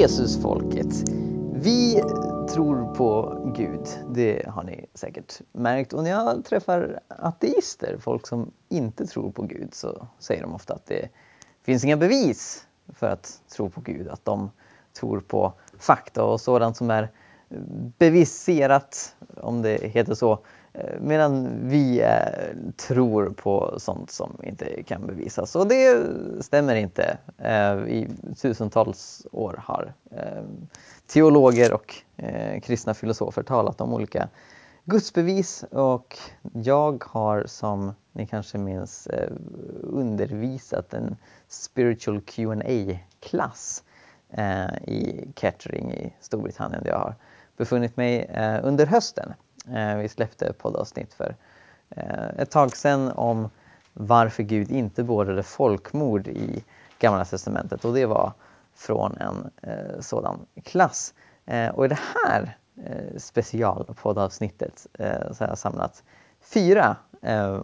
Jesusfolket. Vi tror på Gud, det har ni säkert märkt. Och när jag träffar ateister, folk som inte tror på Gud, så säger de ofta att det finns inga bevis för att tro på Gud. Att de tror på fakta och sådant som är beviserat, om det heter så, Eh, medan vi eh, tror på sånt som inte kan bevisas. Och det stämmer inte. Eh, I tusentals år har eh, teologer och eh, kristna filosofer talat om olika gudsbevis och jag har som ni kanske minns undervisat en spiritual qa klass i Kettering i Storbritannien där jag har befunnit mig under hösten. Eh, vi släppte poddavsnitt för eh, ett tag sedan om varför Gud inte beordrade folkmord i Gamla Testamentet och det var från en eh, sådan klass. Eh, och i det här specialpoddavsnittet så har jag samlat fyra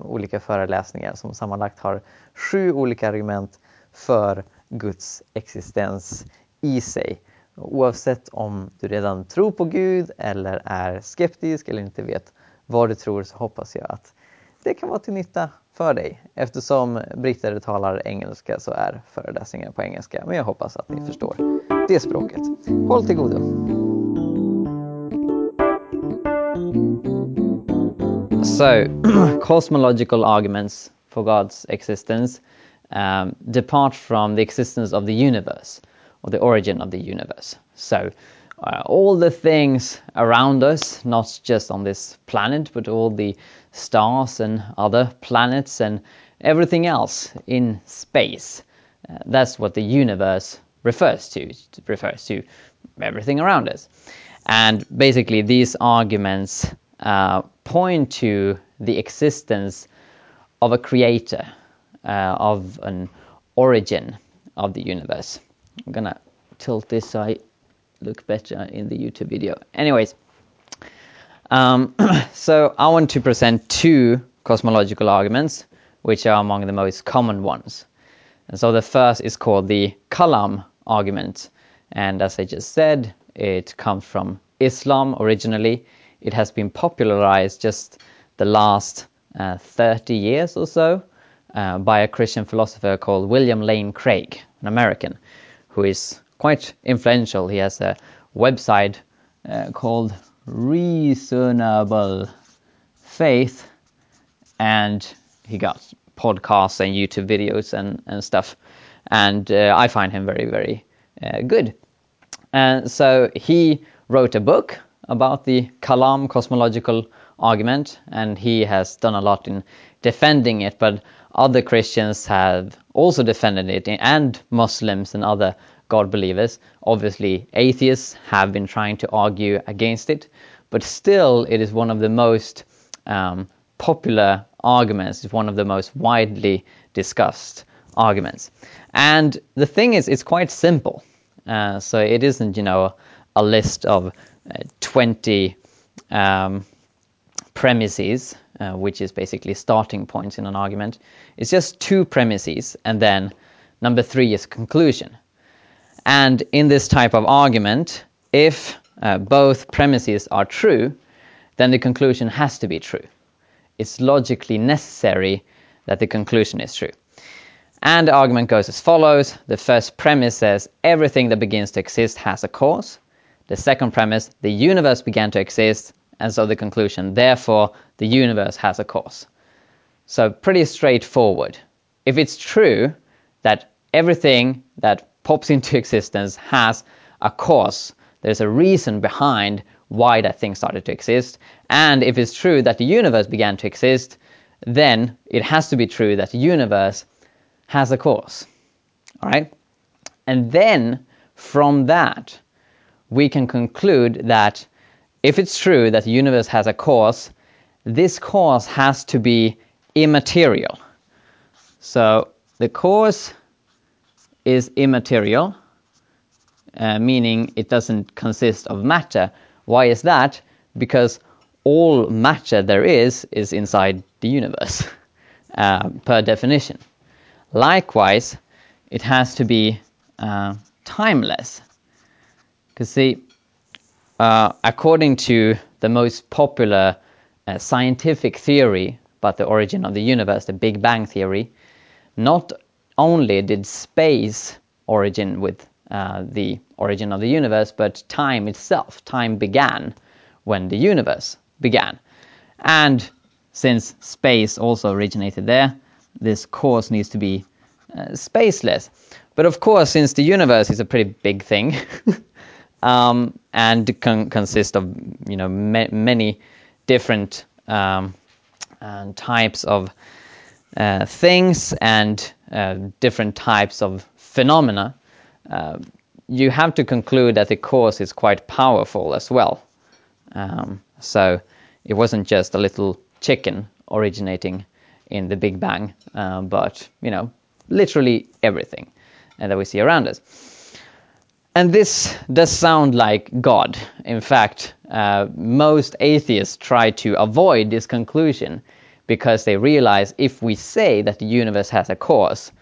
olika föreläsningar som sammanlagt har sju olika argument för Guds existens i sig. Oavsett om du redan tror på Gud eller är skeptisk eller inte vet vad du tror så hoppas jag att det kan vara till nytta för dig. Eftersom britter talar engelska så är föreläsningar på engelska men jag hoppas att ni förstår det språket. Håll till godo! So, cosmological arguments for God's existence um, depart from the existence of the universe. Or the origin of the universe. So, uh, all the things around us, not just on this planet, but all the stars and other planets and everything else in space. Uh, that's what the universe refers to. It refers to everything around us. And basically, these arguments uh, point to the existence of a creator, uh, of an origin of the universe. I'm gonna tilt this so I look better in the YouTube video. Anyways, um, so I want to present two cosmological arguments, which are among the most common ones. And so the first is called the Kalam argument. And as I just said, it comes from Islam originally. It has been popularized just the last uh, 30 years or so uh, by a Christian philosopher called William Lane Craig, an American who is quite influential. He has a website uh, called Reasonable Faith, and he got podcasts and YouTube videos and, and stuff. And uh, I find him very, very uh, good. And so he wrote a book about the Kalam cosmological argument, and he has done a lot in defending it. But other Christians have also defended it, and Muslims and other God believers. Obviously, atheists have been trying to argue against it, but still, it is one of the most um, popular arguments, it's one of the most widely discussed arguments. And the thing is, it's quite simple. Uh, so it isn't, you know, a list of uh, 20 um, premises uh, which is basically starting points in an argument. It's just two premises, and then number three is conclusion. And in this type of argument, if uh, both premises are true, then the conclusion has to be true. It's logically necessary that the conclusion is true. And the argument goes as follows. The first premise says everything that begins to exist has a cause. The second premise, the universe began to exist, and so the conclusion, therefore, the universe has a cause. So, pretty straightforward. If it's true that everything that pops into existence has a cause, there's a reason behind why that thing started to exist, and if it's true that the universe began to exist, then it has to be true that the universe has a cause. All right? And then from that, we can conclude that if it's true that the universe has a cause, this cause has to be immaterial. So the cause is immaterial, uh, meaning it doesn't consist of matter. Why is that? Because all matter there is is inside the universe, uh, per definition. Likewise, it has to be uh, timeless. Because see, uh, according to the most popular uh, scientific theory about the origin of the universe, the Big Bang theory, not only did space origin with uh, the origin of the universe, but time itself. Time began when the universe began. And since space also originated there, this cause needs to be uh, spaceless. But of course, since the universe is a pretty big thing, um, and con- consists of you know ma- many different um, uh, types of uh, things and uh, different types of phenomena, uh, you have to conclude that the cause is quite powerful as well. Um, so it wasn't just a little chicken originating in the Big Bang, uh, but you know, literally everything that we see around us. And this does sound like God. In fact, uh, most atheists try to avoid this conclusion because they realize if we say that the universe has a cause,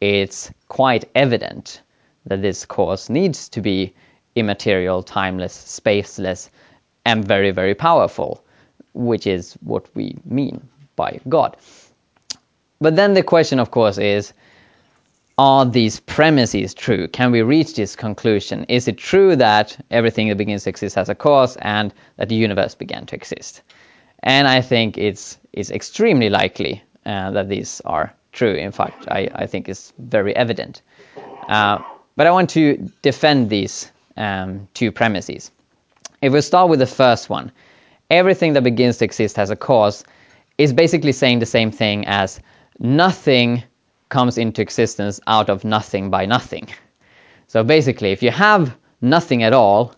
it's quite evident that this cause needs to be immaterial, timeless, spaceless, and very, very powerful, which is what we mean by God. But then the question, of course, is are these premises true? Can we reach this conclusion? Is it true that everything that begins to exist has a cause and that the universe began to exist? And I think it's, it's extremely likely uh, that these are true. In fact, I, I think it's very evident. Uh, but I want to defend these um, two premises. If we start with the first one, everything that begins to exist has a cause is basically saying the same thing as nothing comes into existence out of nothing by nothing. So basically, if you have nothing at all,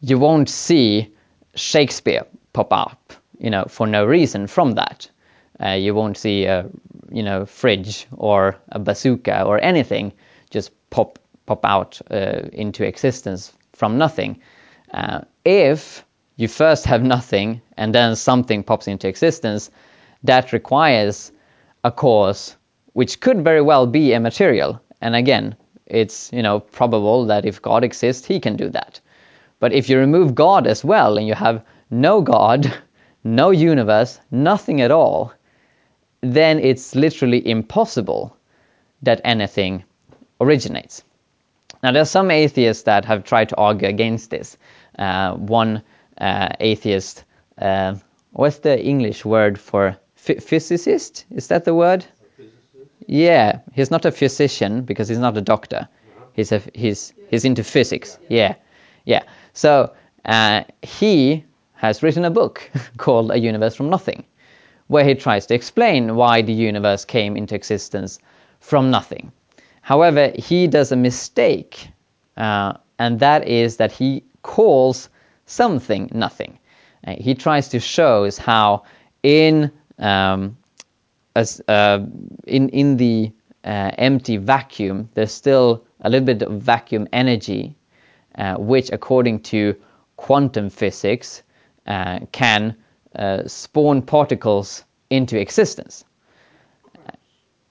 you won't see Shakespeare pop up, you know, for no reason from that. Uh, you won't see a, you know, fridge or a bazooka or anything just pop pop out uh, into existence from nothing. Uh, if you first have nothing and then something pops into existence, that requires a cause which could very well be immaterial. And again, it's you know probable that if God exists, he can do that. But if you remove God as well and you have no God, no universe, nothing at all, then it's literally impossible that anything originates. Now, there are some atheists that have tried to argue against this. Uh, one uh, atheist, uh, what's the English word for physicist? Is that the word? Yeah, he's not a physician because he's not a doctor. He's a, he's he's into physics. Yeah, yeah. So uh, he has written a book called A Universe from Nothing, where he tries to explain why the universe came into existence from nothing. However, he does a mistake, uh, and that is that he calls something nothing. Uh, he tries to show us how in um, as uh, in in the uh, empty vacuum, there's still a little bit of vacuum energy, uh, which, according to quantum physics, uh, can uh, spawn particles into existence.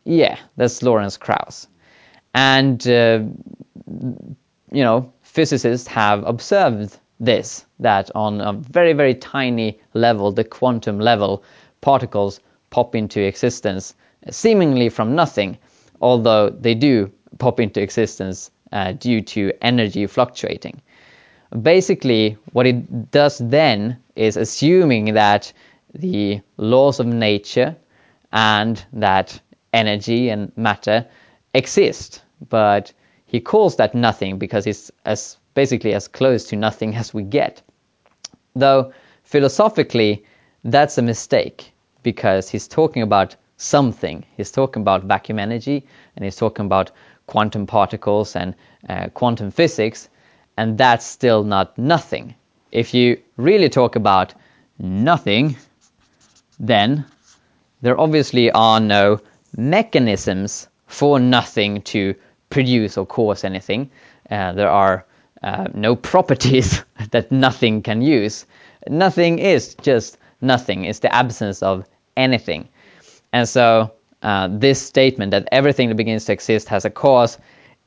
yeah, that's Lawrence Krauss, and you know physicists have observed this that on a very very tiny level, the quantum level, particles pop into existence seemingly from nothing, although they do pop into existence uh, due to energy fluctuating. Basically, what it does then is assuming that the laws of nature and that energy and matter exist, but he calls that nothing because it's as basically as close to nothing as we get. Though philosophically, that's a mistake because he's talking about something. He's talking about vacuum energy and he's talking about quantum particles and uh, quantum physics, and that's still not nothing. If you really talk about nothing, then there obviously are no mechanisms for nothing to produce or cause anything. Uh, there are uh, no properties that nothing can use. Nothing is just nothing. It's the absence of anything. And so uh, this statement that everything that begins to exist has a cause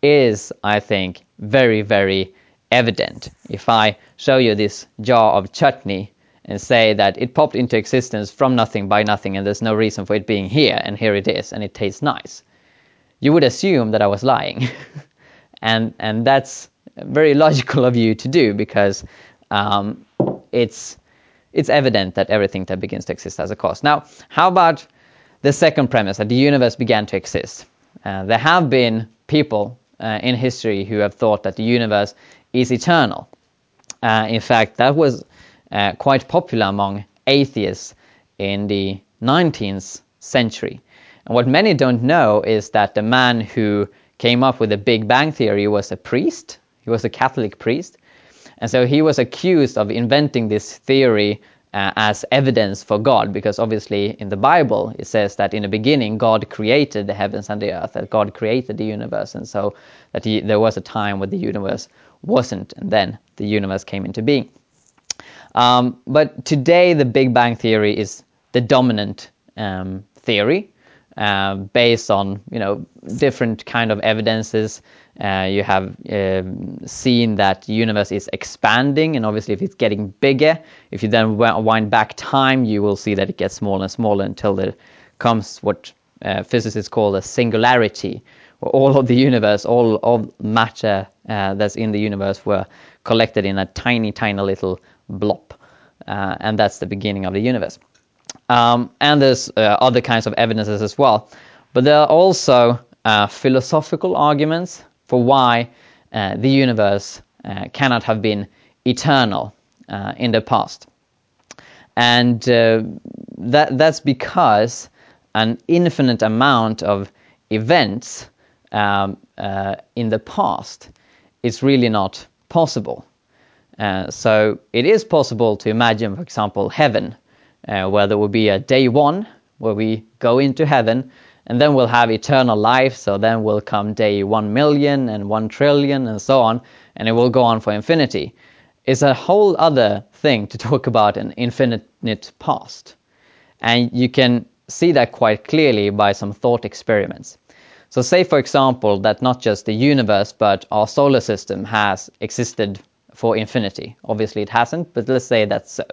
is, I think, very, very evident. If I show you this jar of chutney and say that it popped into existence from nothing by nothing and there's no reason for it being here, and here it is, and it tastes nice, you would assume that I was lying. and, and that's very logical of you to do because um, it's, it's evident that everything that begins to exist has a cause. Now, how about the second premise that the universe began to exist? Uh, there have been people uh, in history who have thought that the universe is eternal. Uh, in fact, that was uh, quite popular among atheists in the 19th century. And what many don't know is that the man who came up with the Big Bang Theory was a priest, he was a Catholic priest. And so he was accused of inventing this theory uh, as evidence for God, because obviously in the Bible it says that in the beginning God created the heavens and the earth, that God created the universe, and so that he, there was a time when the universe wasn't, and then the universe came into being. Um, but today, the Big Bang Theory is the dominant um, theory. Uh, based on you know different kind of evidences. Uh, you have um, seen that universe is expanding, and obviously, if it's getting bigger, if you then wind back time, you will see that it gets smaller and smaller until there comes what uh, physicists call a singularity, where all of the universe, all of matter uh, that's in the universe, were collected in a tiny, tiny little blob, uh, and that's the beginning of the universe. Um, and there's uh, other kinds of evidences as well. But there are also uh, philosophical arguments for why uh, the universe uh, cannot have been eternal uh, in the past. And uh, that, that's because an infinite amount of events um, in the past is really not possible. so it is possible to imagine, for example, heaven uh, where there will be a day one where we go into heaven and then we'll have eternal life. So then will come day 1 million and 1 trillion and so on and it will go on for infinity. It's a whole other thing to talk about an infinite past. And you can see that quite clearly by some thought experiments. So say for example that not just the universe but our solar system has existed for infinity. Obviously it hasn't but let's say that's so.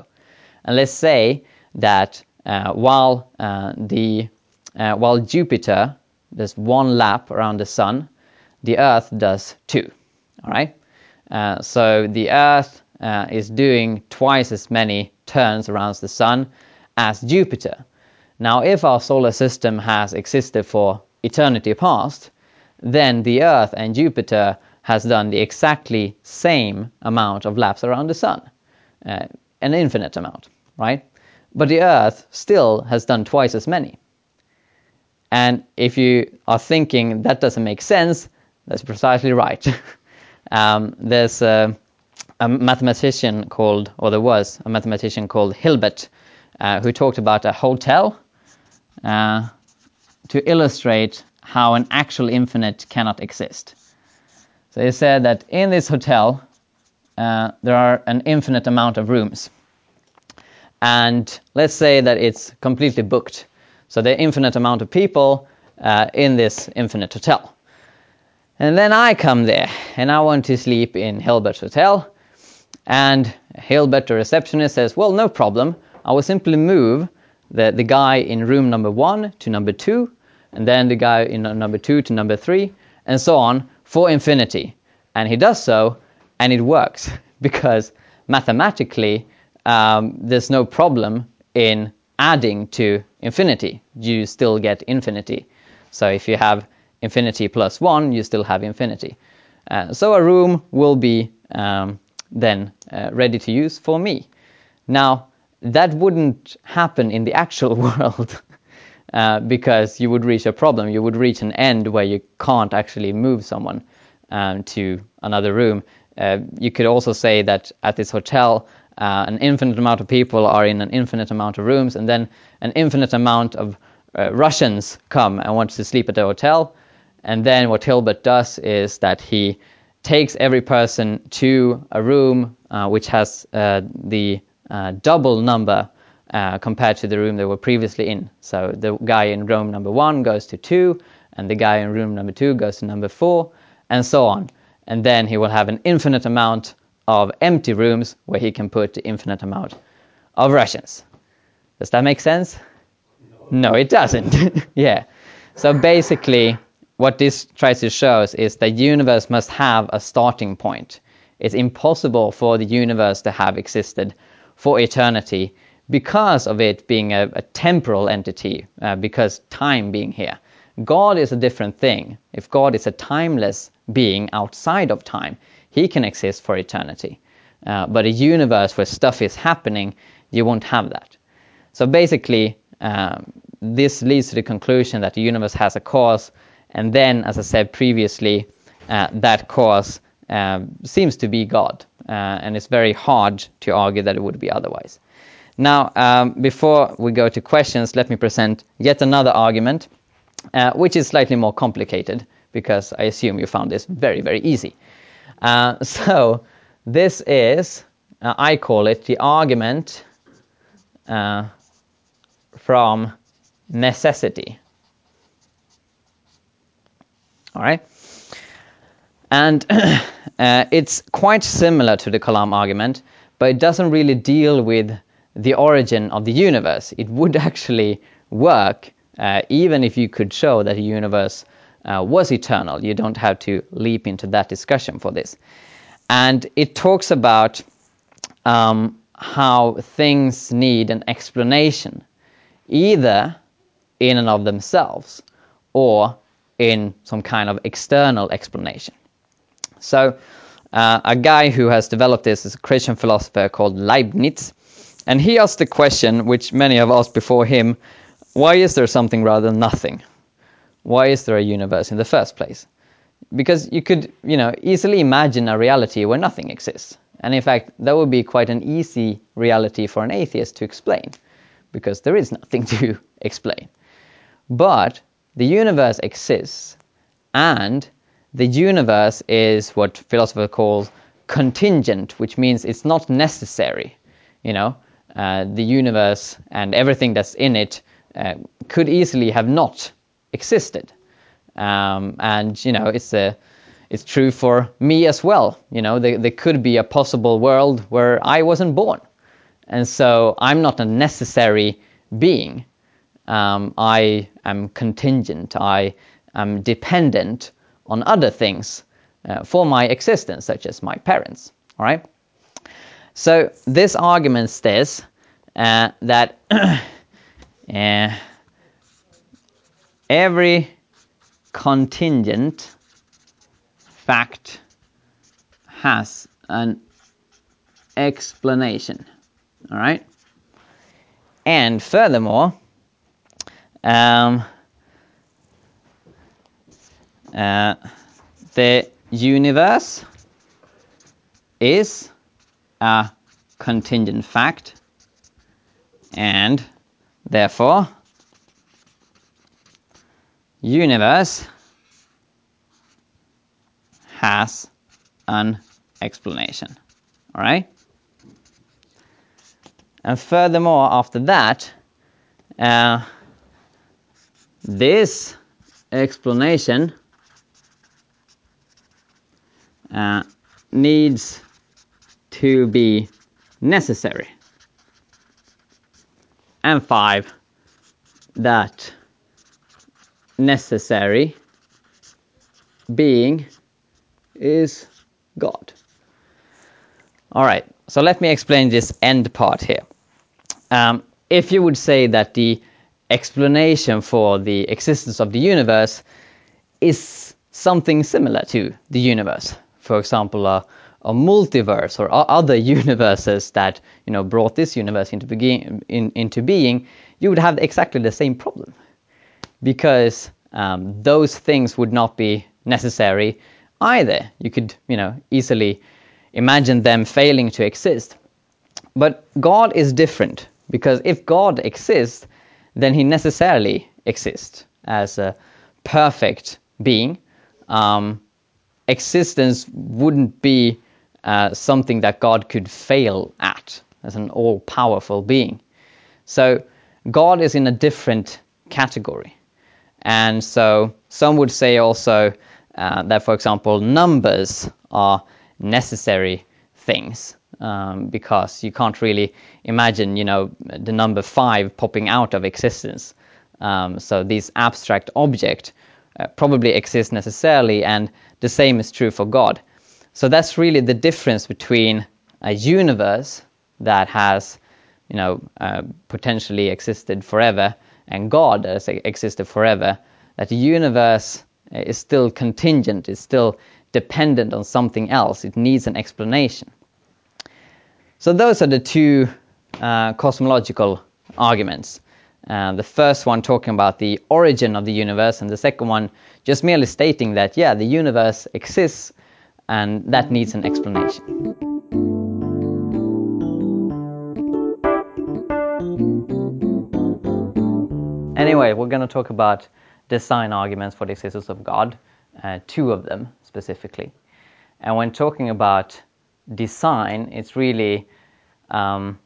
And let's say that uh, while uh, the uh, while Jupiter does one lap around the sun, the Earth does two. All right. So the Earth is doing twice as many turns around the sun as Jupiter. Now, if our solar system has existed for eternity past, then the Earth and Jupiter has done the exactly same amount of laps around the sun, uh, an infinite amount, right? But the Earth still has done twice as many. And if you are thinking that doesn't make sense, that's precisely right. um, there's a, a, mathematician called, or there was a mathematician called Hilbert, uh, who talked about a hotel uh, to illustrate how an actual infinite cannot exist. So he said that in this hotel, uh, there are an infinite amount of rooms and let's say that it's completely booked. So there are infinite amount of people uh, in this infinite hotel. And then I come there and I want to sleep in Hilbert's hotel. And Hilbert, the receptionist, says, Well, no problem. I will simply move the, the guy in room number one to number two, and then the guy in number two to number three, and so on for infinity. And he does so, and it works because mathematically um, there's no problem in adding to infinity. You still get infinity. So if you have infinity plus 1, you still have infinity. Uh, so a room will be um, then uh, ready to use for me. Now, that wouldn't happen in the actual world uh, because you would reach a problem. You would reach an end where you can't actually move someone um, to another room. Uh, you could also say that at this hotel, uh, an infinite amount of people are in an infinite amount of rooms, and then an infinite amount of uh, Russians come and want to sleep at the hotel. And then what Hilbert does is that he takes every person to a room uh, which has uh, the uh, double number uh, compared to the room they were previously in. So the guy in room number one goes to two, and the guy in room number two goes to number four, and so on. And then he will have an infinite amount of empty rooms where he can put the infinite amount of Russians. Does that make sense? No, it doesn't. yeah. So basically, what this tries to show is that universe must have a starting point. It's impossible for the universe to have existed for eternity because of it being a, a temporal entity, uh, because time being here. God is a different thing. If God is a timeless being outside of time, he can exist for eternity. Uh, but a universe where stuff is happening, you won't have that. So basically, um, this leads to the conclusion that the universe has a cause, and then, as I said previously, uh, that cause um, seems to be God, uh, and it's very hard to argue that it would be otherwise. Now, um, before we go to questions, let me present yet another argument, uh, which is slightly more complicated, because I assume you found this very, very easy. Uh, so, this is, uh, I call it the argument uh, from necessity. All right? And uh, it's quite similar to the Kalam argument, but it doesn't really deal with the origin of the universe. It would actually work uh, even if you could show that the universe was eternal. You don't have to leap into that discussion for this. And it talks about um, how things need an explanation, either in and of themselves or in some kind of external explanation. So, uh, a guy who has developed this is a Christian philosopher called Leibniz, and he asked the question, which many have asked before him why is there something rather than nothing? Why is there a universe in the first place? Because you could, you know, easily imagine a reality where nothing exists. And in fact, that would be quite an easy reality for an atheist to explain, because there is nothing to explain. But the universe exists, and the universe is what philosophers call contingent, which means it's not necessary. You know, uh, the universe and everything that's in it uh, could easily have not existed. Um, and you know, it's a it's true for me as well. You know, there, there could be a possible world where I wasn't born, and so I'm not a necessary being. Um, I am contingent. I am dependent on other things uh, for my existence, such as my parents. All right. So this argument says uh, that uh, every contingent fact has an explanation. All right. And furthermore, um, uh, the universe is a contingent fact and therefore universe has an explanation all right and furthermore after that uh, this explanation uh, needs to be necessary. And five, that necessary being is God. All right, so let me explain this end part here. Um, if you would say that the explanation for the existence of the universe is something similar to the universe, for example, a, a multiverse or other universes that you know brought this universe into, begin, in, into being, you would have exactly the same problem because um, those things would not be necessary either. You could you know easily imagine them failing to exist. But God is different because if God exists, then he necessarily exists as a perfect being. Um, existence wouldn't be uh, something that God could fail at as an all powerful being. So God is in a different category. And so some would say also uh, that, for example, numbers are necessary things um, because you can't really imagine, you know, the number five popping out of existence. Um, so these abstract object uh, probably exist necessarily, and the same is true for God. So that's really the difference between a universe that has, you know, uh, potentially existed forever and God that has existed forever. That the universe is still contingent, is still dependent on something else. It needs an explanation. So those are the two uh, cosmological arguments. Uh, the first one talking about the origin of the universe, and the second one just merely stating that, yeah, the universe exists and that needs an explanation. Anyway, we're going to talk about design arguments for the existence of God, uh, two of them specifically. And when talking about design, it's really um,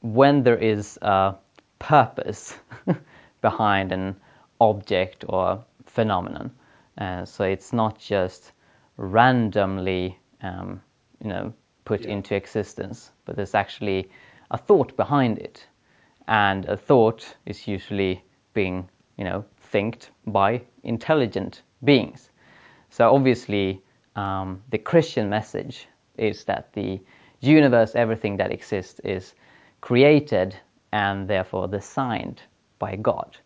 when there is a purpose behind an object or phenomenon. Uh, so it's not just randomly, um, you know, put yeah. into existence, but there's actually a thought behind it, and a thought is usually being, you know, thinked by intelligent beings. So obviously, um, the Christian message is that the universe, everything that exists, is created and therefore designed by God.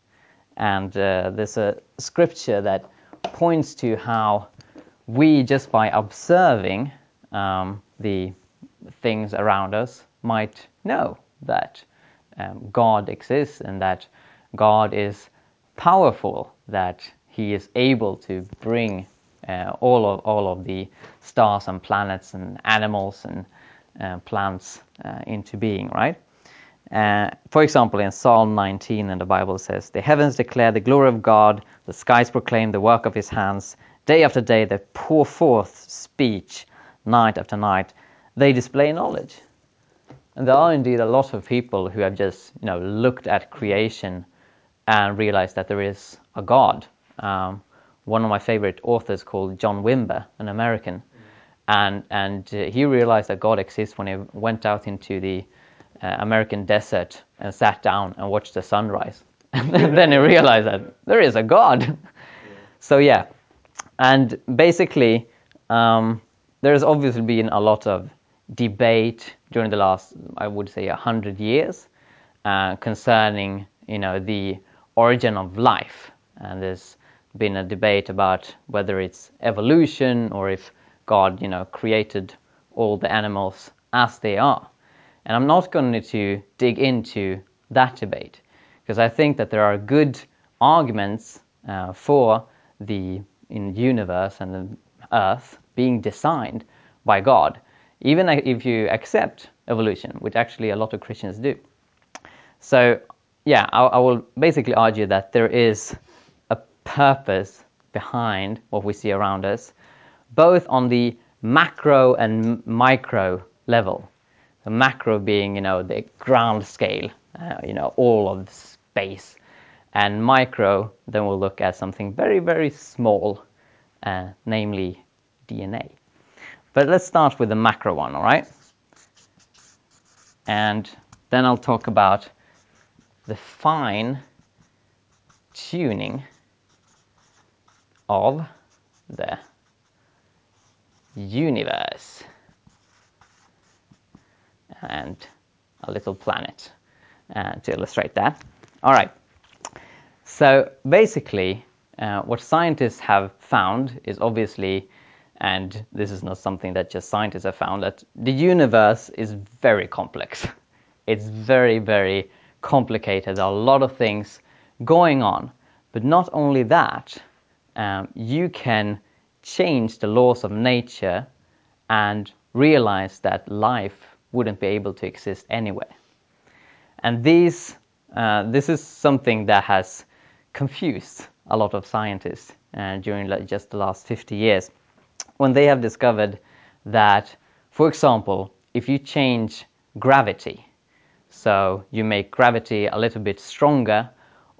And uh, there's a scripture that points to how we, just by observing um, the things around us, might know that um, God exists and that God is powerful, that He is able to bring uh, all of all of the stars and planets and animals and uh, plants uh, into being, right? Uh, for example, in Psalm 19, and the Bible says, "The heavens declare the glory of God; the skies proclaim the work of His hands. Day after day, they pour forth speech; night after night, they display knowledge." And there are indeed a lot of people who have just, you know, looked at creation and realized that there is a God. Um, one of my favorite authors called John Wimber, an American, and and uh, he realized that God exists when he went out into the uh, American desert and sat down and watched the sunrise, and then he realized that there is a God. So yeah, and basically, um, there's obviously been a lot of debate during the last, I would say, a hundred years uh, concerning you know the origin of life, and there's been a debate about whether it's evolution or if God, you know, created all the animals as they are. And I'm not going to dig into that debate because I think that there are good arguments uh, for the universe and the earth being designed by God, even if you accept evolution, which actually a lot of Christians do. So, yeah, I, I will basically argue that there is a purpose behind what we see around us, both on the macro and micro level. The macro being, you know, the ground scale, uh, you know, all of space, and micro. Then we'll look at something very, very small, uh, namely DNA. But let's start with the macro one, all right? And then I'll talk about the fine tuning of the universe and a little planet uh, to illustrate that. All right. So basically, uh, what scientists have found is obviously, and this is not something that just scientists have found, that the universe is very complex. It's very, very complicated. There are a lot of things going on. But not only that, um, you can change the laws of nature and realize that life wouldn't be able to exist anyway. And these, uh, this is something that has confused a lot of scientists uh, during just the last 50 years when they have discovered that, for example, if you change gravity, so you make gravity a little bit stronger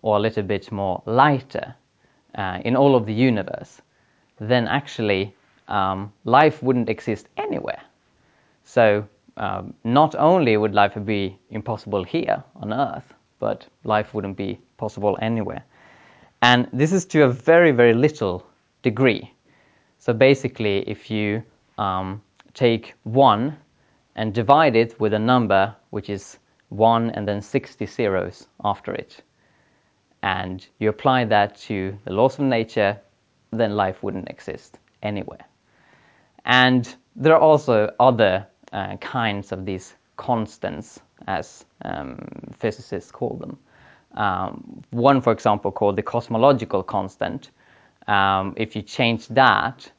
or a little bit more lighter uh, in all of the universe, then actually um, life wouldn't exist anywhere. So um, not only would life be impossible here on Earth, but life wouldn't be possible anywhere. And this is to a very, very little degree. So basically, if you um, take 1 and divide it with a number which is 1 and then 60 zeros after it, and you apply that to the laws of nature, then life wouldn't exist anywhere. And there are also other uh, kinds of these constants, as um, physicists call them. Um, one, for example, called the cosmological constant. Um, if you change that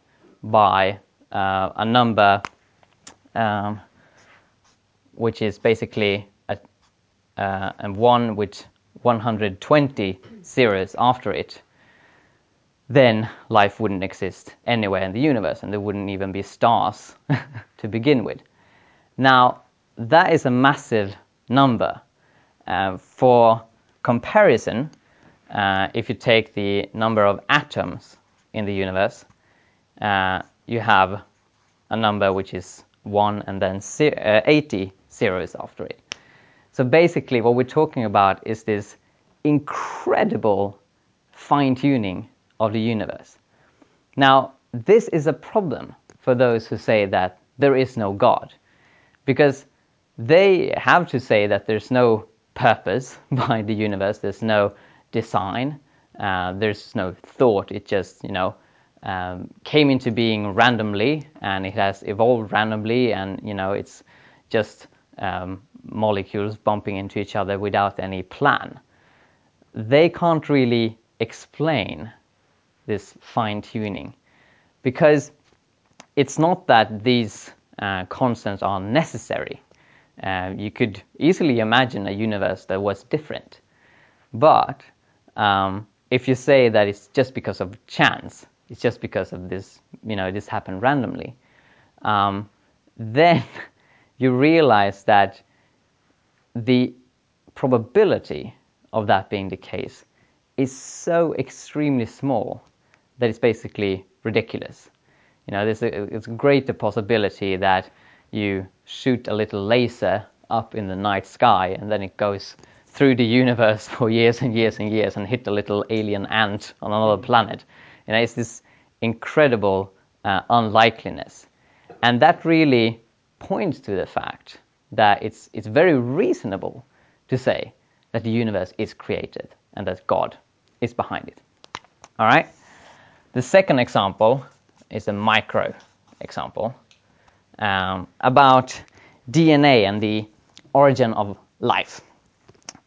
by uh, a number um, which is basically uh, a one with 120 zeros after it, then life wouldn't exist anywhere in the universe and there wouldn't even be stars to begin with. Now, that is a massive number. Uh, for comparison, uh, if you take the number of atoms in the universe, uh, you have a number which is 1 and then uh, 80 zeros after it. So basically, what we're talking about is this incredible fine tuning of the universe. Now, this is a problem for those who say that there is no God, because they have to say that there's no purpose behind the universe, there's no design, uh, there's no thought, it just, you know, um, came into being randomly and it has evolved randomly and, you know, it's just um, molecules bumping into each other without any plan. They can't really explain this fine tuning because it's not that these uh, constants are necessary. Uh, you could easily imagine a universe that was different. But um, if you say that it's just because of chance, it's just because of this, you know, this happened randomly, um, then you realize that the probability of that being the case is so extremely small that it's basically ridiculous. You know, there's a, it's a greater possibility that you shoot a little laser up in the night sky and then it goes through the universe for years and years and years and hit a little alien ant on another planet. You know, it's this incredible uh, unlikeliness. And that really points to the fact that it's, it's very reasonable to say that the universe is created and that God is behind it. All right? The second example is a micro example um, about DNA and the origin of life.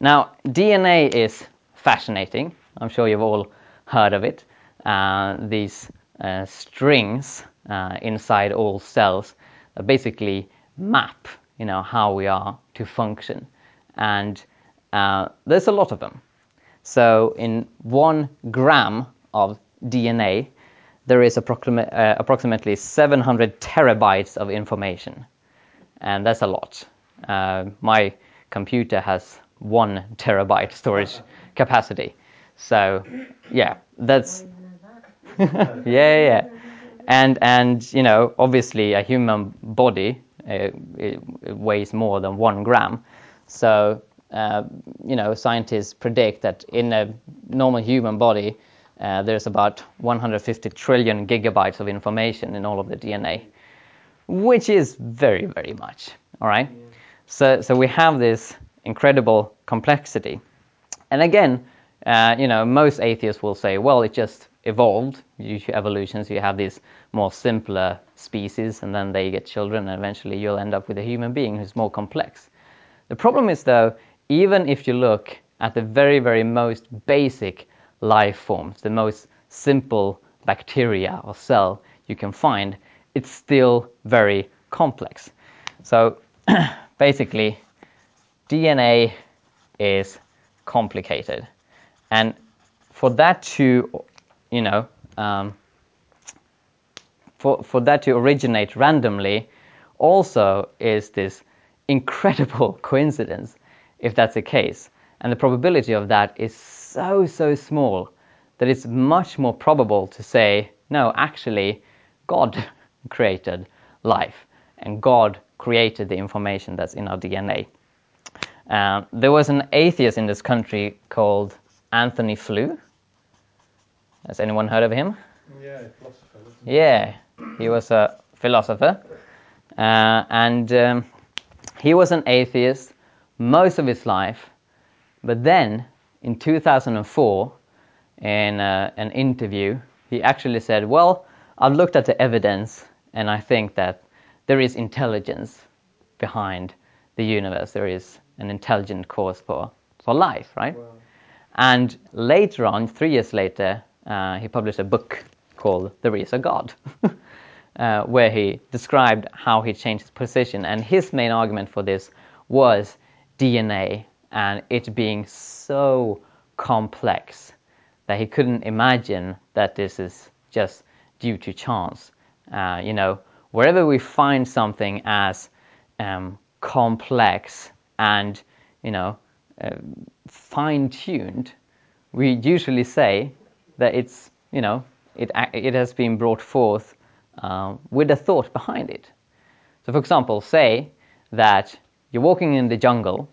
Now, DNA is fascinating. I'm sure you've all heard of it. Uh, these uh, strings uh, inside all cells basically map, you know, how we are to function, and uh, there's a lot of them. So, in one gram of DNA, there is approxima- uh, approximately 700 terabytes of information, and that's a lot. Uh, my computer has one terabyte storage capacity, so yeah, that's yeah, yeah, and and you know, obviously, a human body it, it weighs more than one gram, so uh, you know, scientists predict that in a normal human body, uh, there's about 150 trillion gigabytes of information in all of the DNA, which is very, very much. All right. Yeah. So, so we have this incredible complexity, and again, uh, you know, most atheists will say, well, it just evolved. You evolution, so you have these more simpler species, and then they get children, and eventually you'll end up with a human being who's more complex. The problem is, though, even if you look at the very, very most basic life forms, the most simple bacteria or cell you can find, it's still very complex. So basically, DNA is complicated. And for that to, you know, um, for, for that to originate randomly also is this incredible coincidence. if that's the case. And the probability of that is so, so small that it's much more probable to say, no, actually, God created life and God created the information that's in our DNA. Uh, there was an atheist in this country called Antony Flew. Has anyone heard of him? Yeah, philosopher. Yeah, he was a philosopher, uh, and um, he was an atheist most of his life. But then, in 2004, in uh, an interview, he actually said, "Well, I've looked at the evidence, and I think that there is intelligence behind the universe. There is an intelligent cause for for life, right?" Well, And later on, three years later, uh, he published a book called There Is a God, uh, where he described how he changed his position. And his main argument for this was DNA and it being so complex that he couldn't imagine that this is just due to chance. Uh, you know, wherever we find something as um, complex and, you know, fine tuned, we usually say that it's, you know, it, it has been brought forth uh, with a thought behind it. So, for example, say that you're walking in the jungle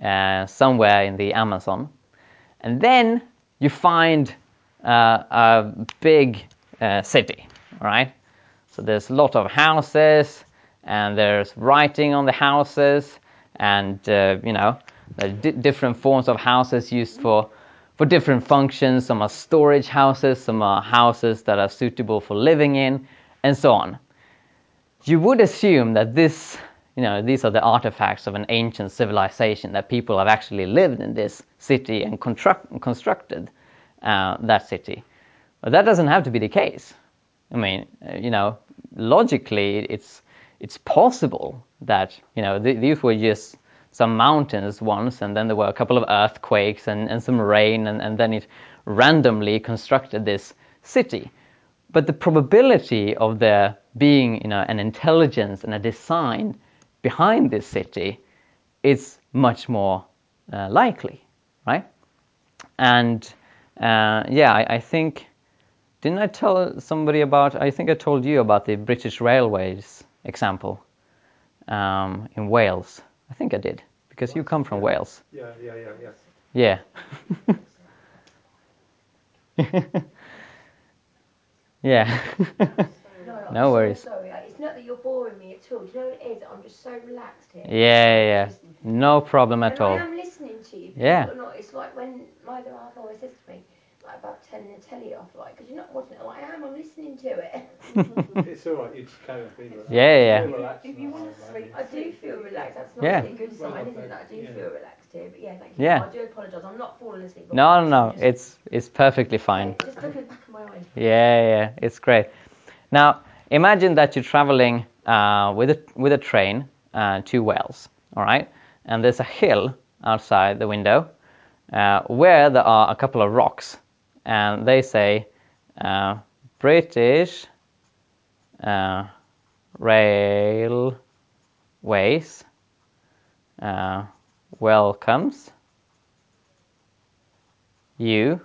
uh, somewhere in the Amazon, and then you find uh, a big uh, city, right? So there's a lot of houses, and there's writing on the houses, and uh, you know, di- different forms of houses used for for different functions. Some are storage houses, some are houses that are suitable for living in, and so on. You would assume that this, you know, these are the artifacts of an ancient civilization that people have actually lived in this city and construct, constructed uh, that city. But that doesn't have to be the case. I mean, uh, you know, logically, it's it's possible that you know th- these were just some mountains once, and then there were a couple of earthquakes and, and some rain, and, and then it randomly constructed this city. But the probability of there being you know an intelligence and a design behind this city is much more uh, likely, right? And uh, yeah, I, I think didn't I tell somebody about? I think I told you about the British Railways example um, in Wales. I think I did because you come from Wales. yeah, yeah, yeah, yeah. Yeah. yeah. No, I'm No so worries. Sorry, I- it's not that you're boring me at all. Do you know what it is? I'm just so relaxed here. yeah, yeah. No problem at and all. I am listening to you. believe Yeah. it Or not, it's like when my other half always says to me, like about turning the telly off, like, because you're not watching it. I'm like, I am. I'm listening to it. It's all right. You just carry on feeling relaxed. Yeah, yeah. Feel relaxed If you want to sleep, I do feel relaxed. That's not Yeah. a good Well, sign, isn't it? okay. I do Yeah. feel relaxed But yeah, thank you. Yeah. I do apologise. I'm not falling asleep. No, no, no. It's it's perfectly fine. Just look back of my. Yeah, yeah, it's great. Now, imagine that you're traveling uh, with a with a train uh, to Wales, all right, and there's a hill outside the window uh, where there are a couple of rocks, and they say uh, British uh, Railways uh, welcomes you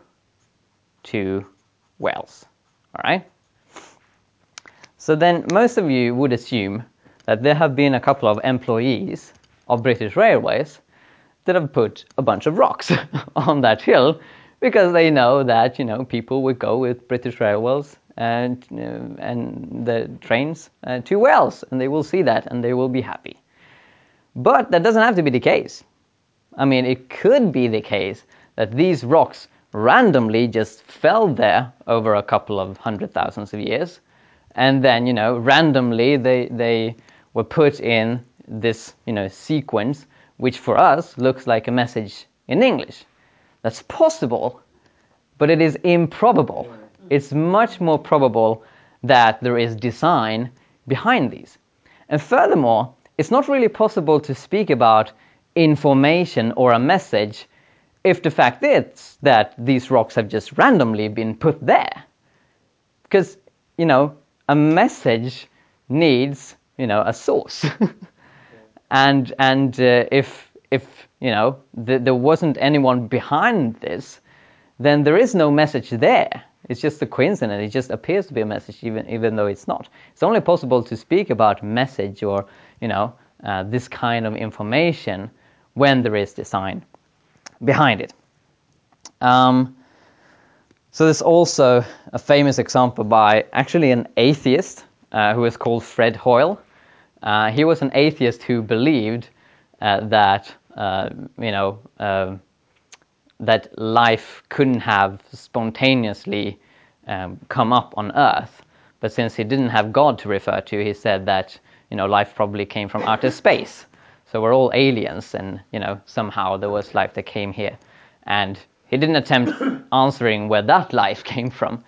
to Wales. All right. So then, most of you would assume that there have been a couple of employees of British Railways that have put a bunch of rocks on that hill because they know that you know people would go with British Railways and uh, and the trains uh, to Wales, and they will see that and they will be happy. But that doesn't have to be the case. I mean, it could be the case that these rocks randomly just fell there over a couple of hundred thousands of years, and then you know randomly they they were put in this you know sequence, which for us looks like a message in English. That's possible, but it is improbable. It's much more probable that there is design behind these. And furthermore, it's not really possible to speak about information or a message if the fact is that these rocks have just randomly been put there. Because, you know, a message needs, you know, a source. and and uh, if if you know, th- there wasn't anyone behind this, then there is no message there. It's just a coincidence. It just appears to be a message, even even though it's not. It's only possible to speak about message or you know uh, this kind of information when there is design behind it. Um, so there's also a famous example by actually an atheist uh, who is called Fred Hoyle. Uh, he was an atheist who believed uh, that uh, you know um, that life couldn't have spontaneously um, come up on Earth. But since he didn't have God to refer to, he said that you know life probably came from outer space. So we're all aliens, and you know somehow there was life that came here. And he didn't attempt answering where that life came from,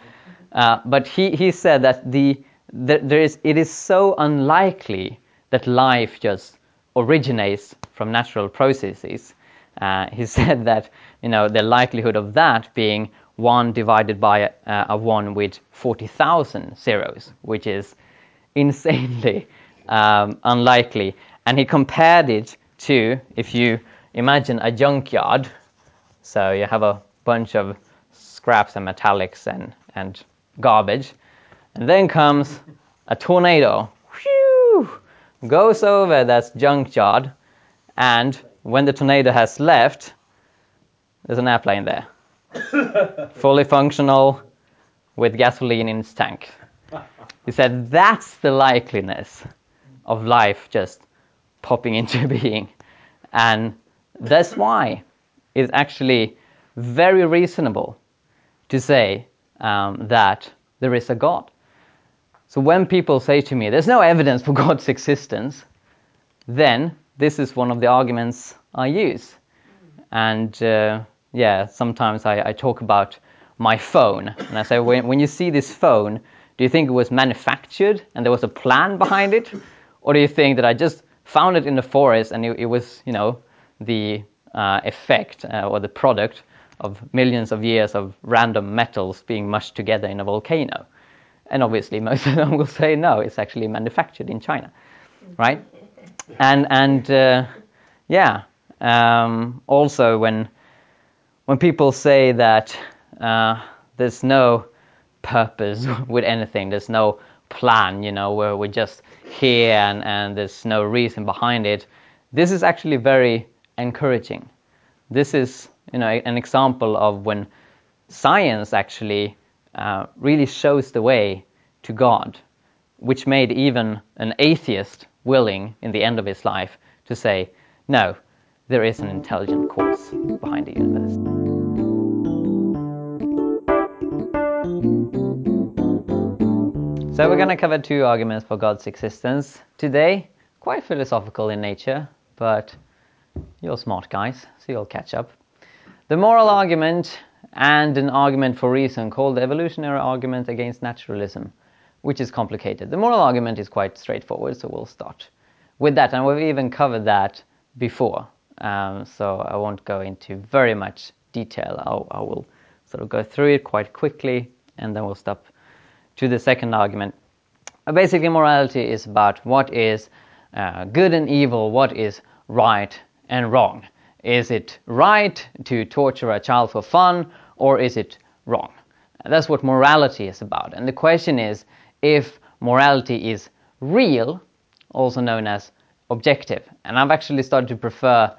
uh, but he, he said that the, the there is it is so unlikely that life just originates from natural processes. Uh, he said that you know the likelihood of that being one divided by a, a one with 40,000 zeros, which is insanely um, unlikely. And he compared it to if you imagine a junkyard, so you have a bunch of scraps and metallics and, and garbage, and then comes a tornado, whew, goes over that junkyard, and when the tornado has left, there's an airplane there, fully functional, with gasoline in its tank. He said that's the likeliness of life just popping into being. And that's why it's actually very reasonable to say um, that there is a God. So when people say to me, there's no evidence for God's existence, then this is one of the arguments I use. And uh, yeah, sometimes I, I, talk about my phone. And I say, when, when you see this phone, do you think it was manufactured and there was a plan behind it? Or do you think that I just found it in the forest and it, it was, you know, the uh, effect uh, or the product of millions of years of random metals being mushed together in a volcano? And obviously, most of them will say no, it's actually manufactured in China, right? And and uh, yeah, um, also when when people say that uh, there's no purpose with anything, there's no plan, you know, where we're just here and, and there's no reason behind it. This is actually very encouraging. This is, you know, an example of when science actually uh, really shows the way to God, which made even an atheist willing in the end of his life to say, no, there is an intelligent cause behind the universe. So we're going to cover two arguments for God's existence today, quite philosophical in nature, but you're smart guys, so you'll catch up. The moral argument and an argument for reason called the evolutionary argument against naturalism, which is complicated. The moral argument is quite straightforward, so we'll start with that, and we've even covered that before, um, so I won't go into very much detail. I'll, I will sort of go through it quite quickly, and then we'll stop to the second argument. Basically, morality is about what is uh, good and evil, what is right and wrong. Is it right to torture a child for fun, or is it wrong? That's what morality is about. And the question is if morality is real, also known as objective. And I've actually started to prefer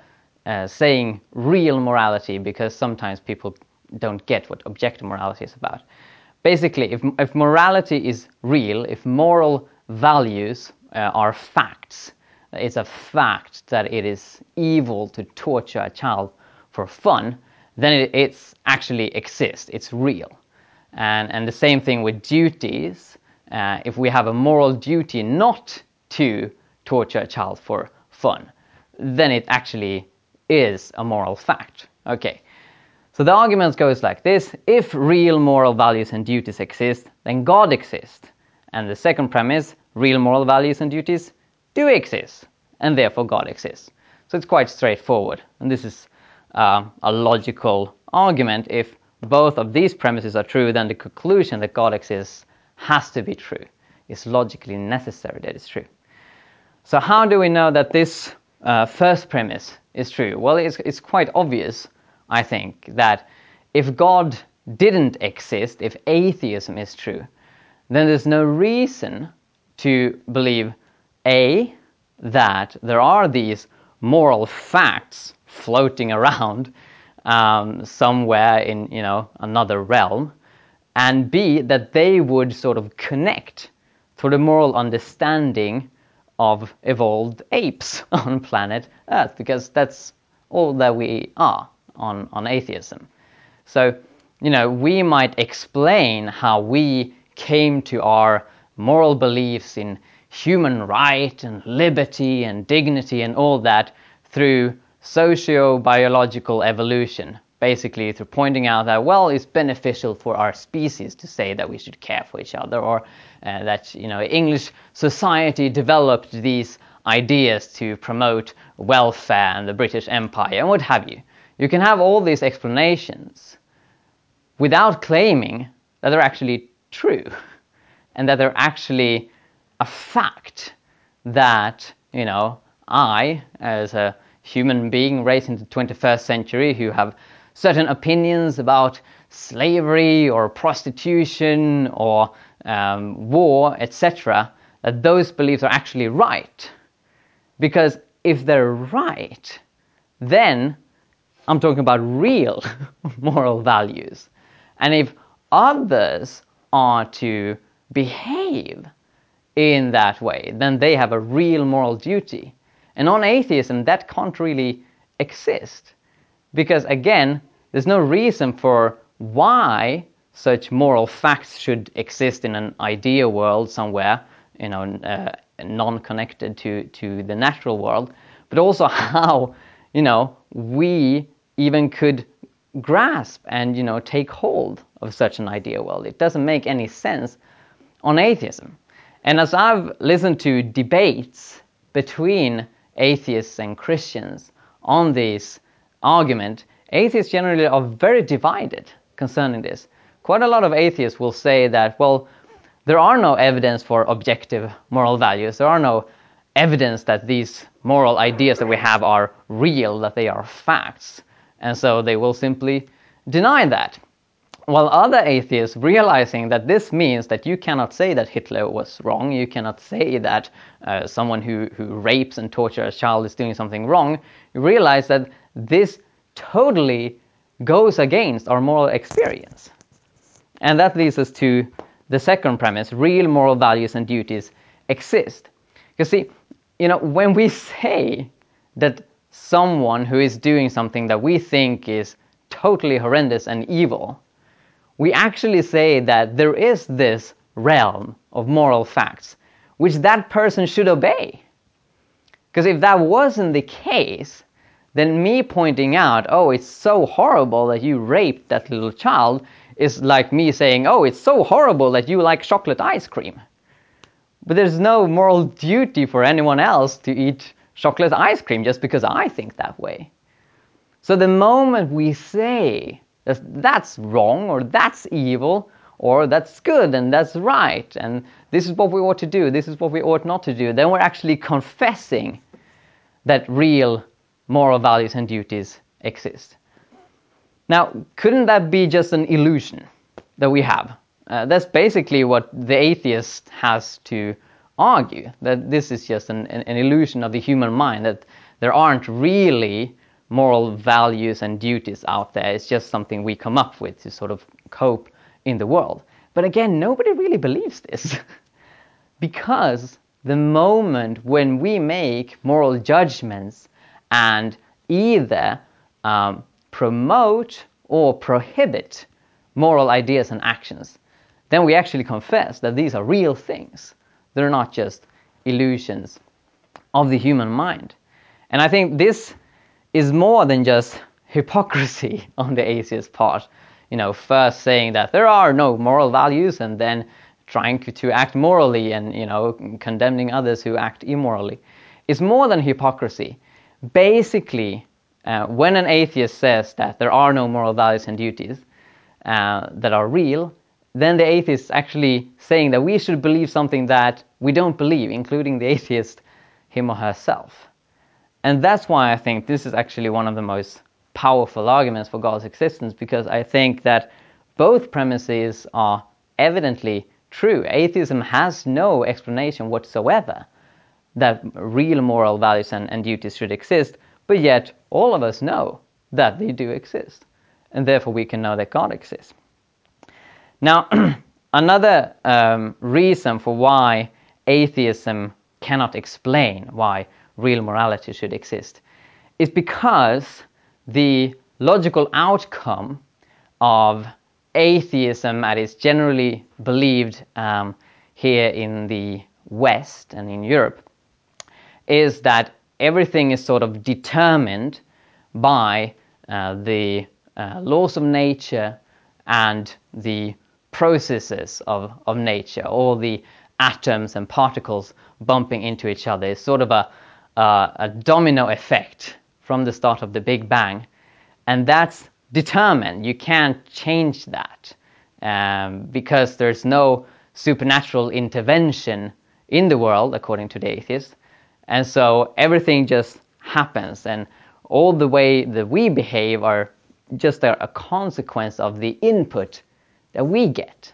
uh, saying real morality because sometimes people don't get what objective morality is about basically, if, if morality is real, if moral values uh, are facts, it's a fact that it is evil to torture a child for fun, then it it's actually exists. It's real. And, and the same thing with duties. Uh, if we have a moral duty not to torture a child for fun, then it actually is a moral fact. Okay, so the argument goes like this if real moral values and duties exist, then God exists. And the second premise real moral values and duties do exist, and therefore God exists. So it's quite straightforward. And this is uh, a logical argument. If both of these premises are true, then the conclusion that God exists has to be true. It's logically necessary that it's true. So, how do we know that this uh, first premise is true? Well, it's, it's quite obvious, I think, that if God didn't exist, if atheism is true, then there's no reason to believe A, that there are these moral facts floating around um, somewhere in you know another realm, and B that they would sort of connect to the moral understanding of evolved apes on planet Earth, because that's all that we are on, on atheism. So, you know, we might explain how we came to our moral beliefs in human right and liberty and dignity and all that through socio-biological evolution, basically through pointing out that well, it's beneficial for our species to say that we should care for each other, or uh, that you know English society developed these ideas to promote welfare and the British Empire and what have you. You can have all these explanations without claiming that they're actually true and that they're actually a fact that you know I, as a human being raised in the 21st century who have certain opinions about slavery or prostitution or um, war, etc., that those beliefs are actually right. Because if they're right, then I'm talking about real moral values. And if others are to behave in that way, then they have a real moral duty. And on atheism, that can't really exist. Because again, there's no reason for why such moral facts should exist in an ideal world somewhere, you know, uh, non-connected to, to the natural world, but also how, you know, we even could grasp and, you know, take hold of such an idea world. It doesn't make any sense on atheism. And as I've listened to debates between atheists and Christians on this argument, atheists generally are very divided concerning this. Quite a lot of atheists will say that, well, there are no evidence for objective moral values. There are no evidence that these moral ideas that we have are real, that they are facts. And so they will simply deny that. While other atheists, realizing that this means that you cannot say that Hitler was wrong, you cannot say that uh, someone who, who rapes and tortures a child is doing something wrong, realize that this totally goes against our moral experience. And that leads us to the second premise real moral values and duties exist. You see, you know, when we say that someone who is doing something that we think is totally horrendous and evil, we actually say that there is this realm of moral facts which that person should obey. Because if that wasn't the case, then me pointing out, oh, it's so horrible that you raped that little child, is like me saying, oh, it's so horrible that you like chocolate ice cream. But there's no moral duty for anyone else to eat chocolate ice cream just because I think that way. So the moment we say that that's wrong or that's evil or that's good and that's right and this is what we ought to do, this is what we ought not to do, then we're actually confessing that real moral values and duties exist. Now, couldn't that be just an illusion that we have? Uh, that's basically what the atheist has to argue, that this is just an, an, an illusion of the human mind, that there aren't really moral values and duties out there. It's just something we come up with to sort of cope in the world. But again, nobody really believes this. because the moment when we make moral judgments and either um, promote or prohibit moral ideas and actions, then we actually confess that these are real things. They're not just illusions of the human mind. And I think this is more than just hypocrisy on the atheist part. You know, first saying that there are no moral values and then trying to act morally and, you know, condemning others who act immorally. It's more than hypocrisy. Basically, uh, when an atheist says that there are no moral values and duties uh, that are real, then the atheist is actually saying that we should believe something that we don't believe, including the atheist, him or herself. And that's why I think this is actually one of the most powerful arguments for God's existence, because I think that both premises are evidently true. Atheism has no explanation whatsoever that real moral values and, and duties should exist, but yet all of us know that they do exist. And therefore we can know that God exists. Now, another um, reason for why atheism cannot explain why real morality should exist is because the logical outcome of atheism, as is generally believed um, here in the West and in Europe, is that everything is sort of determined by uh, the uh, laws of nature and the processes of, of nature, all the atoms and particles bumping into each other. It's sort of a, uh, a domino effect from the start of the Big Bang. And that's determined. You can't change that um, because there's no supernatural intervention in the world, according to the atheists. And so everything just happens, and all the way that we behave are just a, a consequence of the input that we get.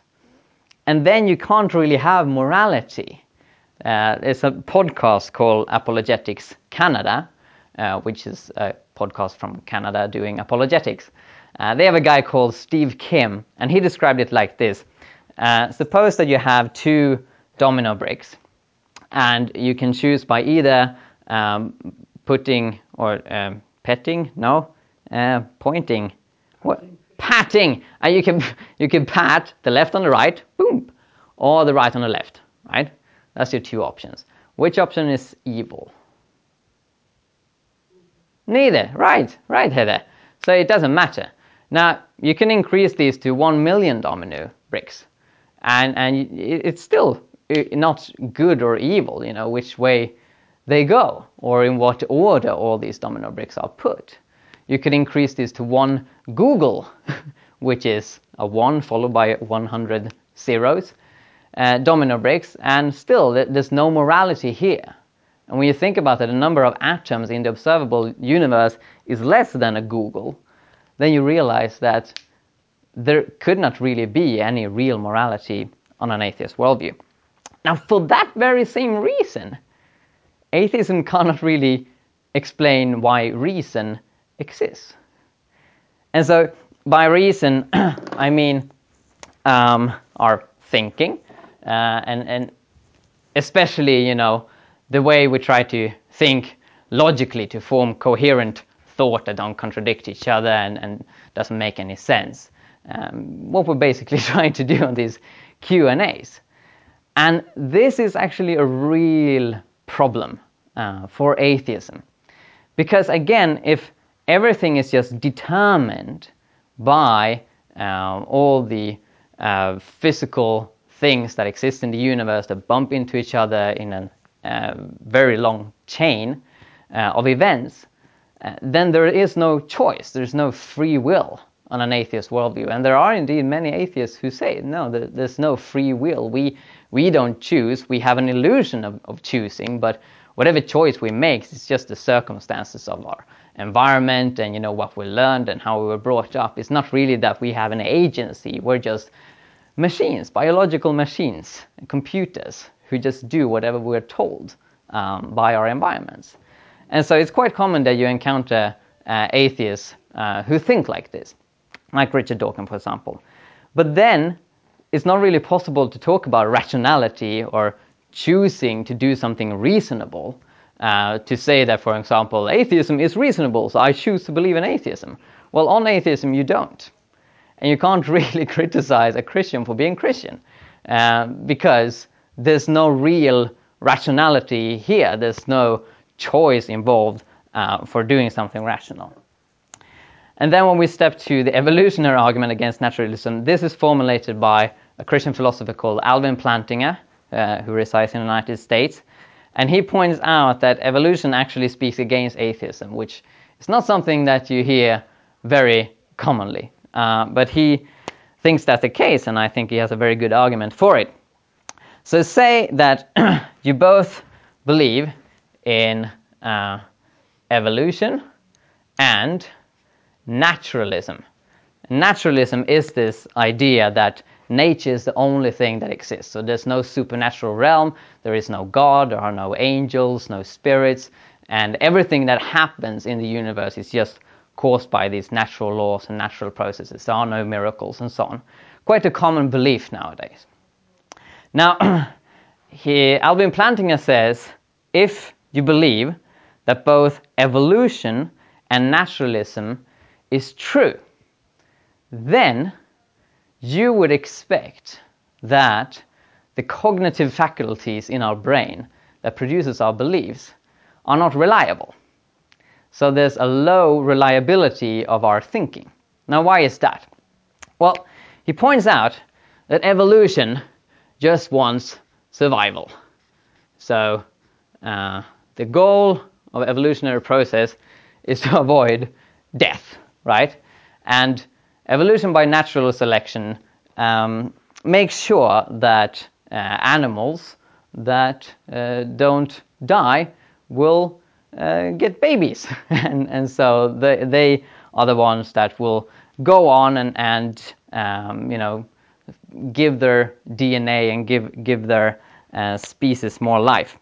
And then you can't really have morality. Uh, there's a podcast called Apologetics Canada, uh, which is a podcast from Canada doing apologetics. Uh, they have a guy called Steve Kim, and he described it like this. Uh, suppose that you have two domino bricks, and you can choose by either um, putting or um, petting, no, uh, pointing, what? Patting. And you can you can pat the left on the right, boom, or the right on the left, right? That's your two options. Which option is evil? Neither. Right, right, Heather. So it doesn't matter. Now you can increase these to one million domino bricks, and and it's still uh, not good or evil. You know which way they go or in what order all these domino bricks are put. You could increase this to one googol, which is a one followed by 100 zeros, uh, domino breaks, and still there's no morality here. And when you think about it, the number of atoms in the observable universe is less than a googol, then you realize that there could not really be any real morality on an atheist worldview. Now, for that very same reason, atheism cannot really explain why reason exists. And so, by reason, I mean um, our thinking, uh, and, and especially, you know, the way we try to think logically to form coherent thought that don't contradict each other and, and doesn't make any sense. Um, what we're basically trying to do on these Q and A's, and this is actually a real problem uh, for atheism, because again, if everything is just determined by uh, all the uh, physical things that exist in the universe that bump into each other in a uh, very long chain uh, of events, uh, then there is no choice, there's no free will on an atheist worldview. And there are indeed many atheists who say, no, there's no free will. We, we don't choose, we have an illusion of, of choosing, but whatever choice we make is just the circumstances of our environment and you know what we learned and how we were brought up. It's not really that we have an agency. We're just machines, biological machines, computers who just do whatever we're told um, by our environments. And so it's quite common that you encounter uh, atheists uh, who think like this, like Richard Dawkins, for example. But then it's not really possible to talk about rationality or choosing to do something reasonable. Uh, to say that, for example, atheism is reasonable, so I choose to believe in atheism. Well, on atheism, you don't. And you can't really criticize a Christian for being Christian uh, because there's no real rationality here. There's no choice involved uh, for doing something rational. And then when we step to the evolutionary argument against naturalism, this is formulated by a Christian philosopher called Alvin Plantinga, uh, who resides in the United States. And he points out that evolution actually speaks against atheism, which is not something that you hear very commonly. Uh, but he thinks that's the case, and I think he has a very good argument for it. So, say that you both believe in uh, evolution and naturalism. Naturalism is this idea that nature is the only thing that exists. So there's no supernatural realm, there is no God, there are no angels, no spirits, and everything that happens in the universe is just caused by these natural laws and natural processes. There are no miracles and so on. Quite a common belief nowadays. Now, here Alvin Plantinga says if you believe that both evolution and naturalism is true, then you would expect that the cognitive faculties in our brain that produces our beliefs are not reliable. So there's a low reliability of our thinking. Now, why is that? Well, he points out that evolution just wants survival. So uh, the goal of evolutionary process is to avoid death, right? And evolution by natural selection um, makes sure that uh, animals that uh, don't die will uh, get babies, and, and so they, they are the ones that will go on and, and um, you know give their DNA and give give their uh, species more life.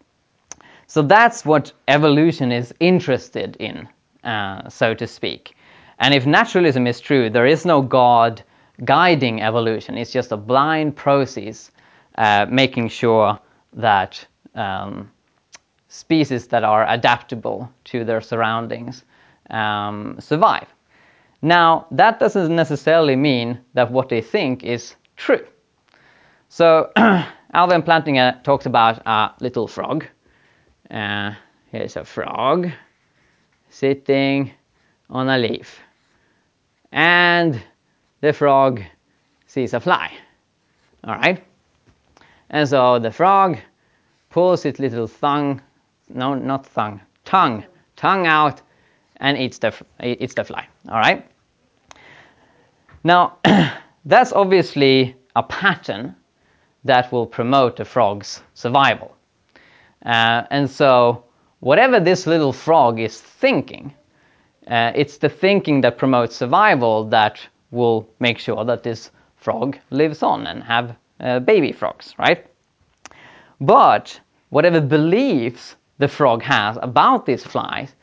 So that's what evolution is interested in, uh, so to speak. And if naturalism is true, there is no God guiding evolution. It's just a blind process uh, making sure that um, species that are adaptable to their surroundings um, survive. Now, that doesn't necessarily mean that what they think is true. So, Alvin Plantinga talks about a little frog uh, here's a frog sitting on a leaf. And the frog sees a fly. All right? And so the frog pulls its little tongue, no, not tongue, tongue, tongue out and eats the, eats the fly. All right? Now, that's obviously a pattern that will promote the frog's survival. Uh, and so, whatever this little frog is thinking, uh, it's the thinking that promotes survival that will make sure that this frog lives on and have uh, baby frogs, right? But whatever beliefs the frog has about these flies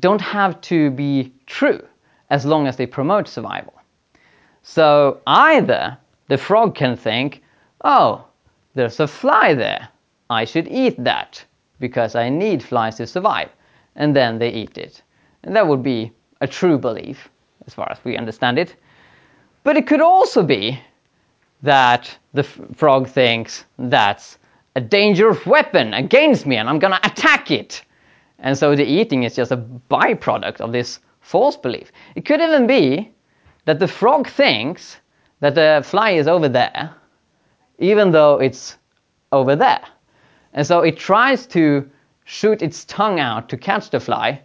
don't have to be true as long as they promote survival. So either the frog can think, oh, there's a fly there. I should eat that because I need flies to survive. And then they eat it. And that would be a true belief, as far as we understand it. But it could also be that the frog thinks that's a dangerous weapon against me and I'm gonna attack it. And so the eating is just a byproduct of this false belief. It could even be that the frog thinks that the fly is over there, even though it's over there. And so it tries to shoot its tongue out to catch the fly,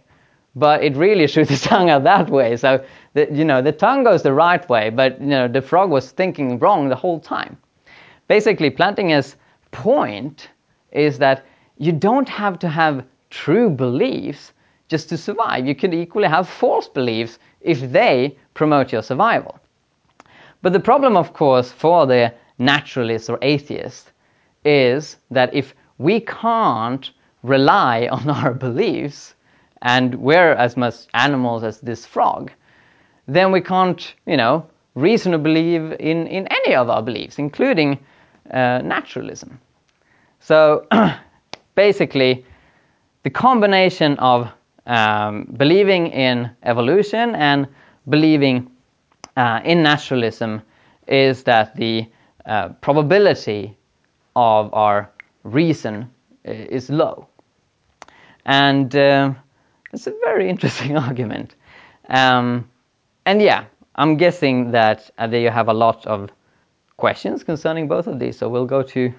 but it really shoots its tongue out that way. So the, you know the tongue goes the right way, but you know the frog was thinking wrong the whole time. Basically, Plantinga's point is that you don't have to have true beliefs just to survive. You could equally have false beliefs if they promote your survival. But the problem, of course, for the naturalist or atheist is that if we can't rely on our beliefs and we're as much animals as this frog, then we can't, you know, reasonably believe in, in any of our beliefs, including uh, naturalism. So basically, the combination of um, believing in evolution and believing uh, in naturalism is that the uh, probability of our reason uh, is low. And uh, it's a very interesting argument. Um, and yeah, I'm guessing that uh, you have a lot of questions concerning both of these, so we'll go to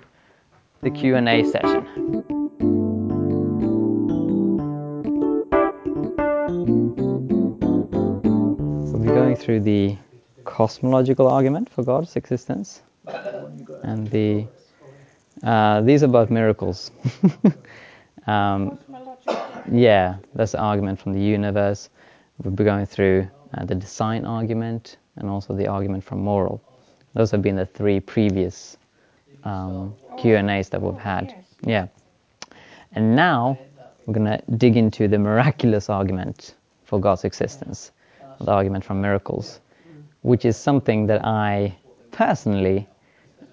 the Q&A session. We'll be going through the cosmological argument for God's existence and the uh, these are both miracles. um, yeah, that's the argument from the universe. We'll be going through uh, the design argument and also the argument from moral. Those have been the three previous um, Q and A's that we've had. Yeah, and now we're gonna dig into the miraculous argument for God's existence, the argument from miracles, which is something that I personally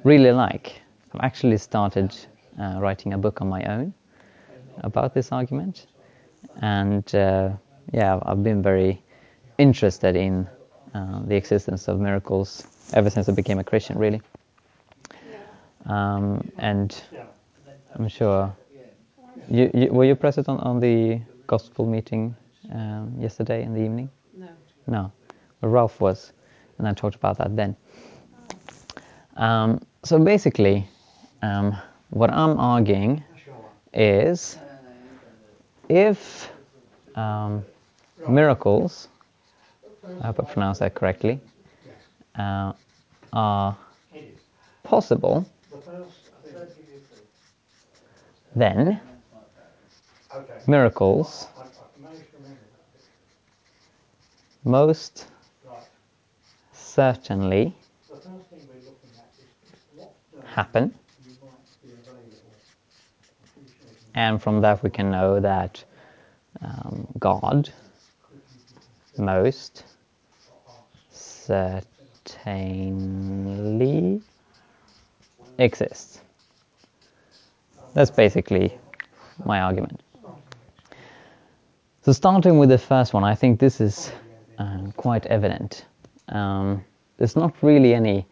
really like. I've actually started uh, writing a book on my own about this argument, and uh, yeah, I've been very interested in uh, the existence of miracles ever since I became a Christian, really. Um, and I'm sure you, you, were you present on, on the gospel meeting um, yesterday in the evening? No. No. Well, Ralph was, and I talked about that then. Um, so basically, um, what I'm arguing is if um, miracles, I hope I pronounced that correctly, uh, are possible, then miracles most certainly happen. And from that we can know that um, God most certainly exists. That's basically my argument. So starting with the first one, I think this is uh, quite evident. Um, there's not really any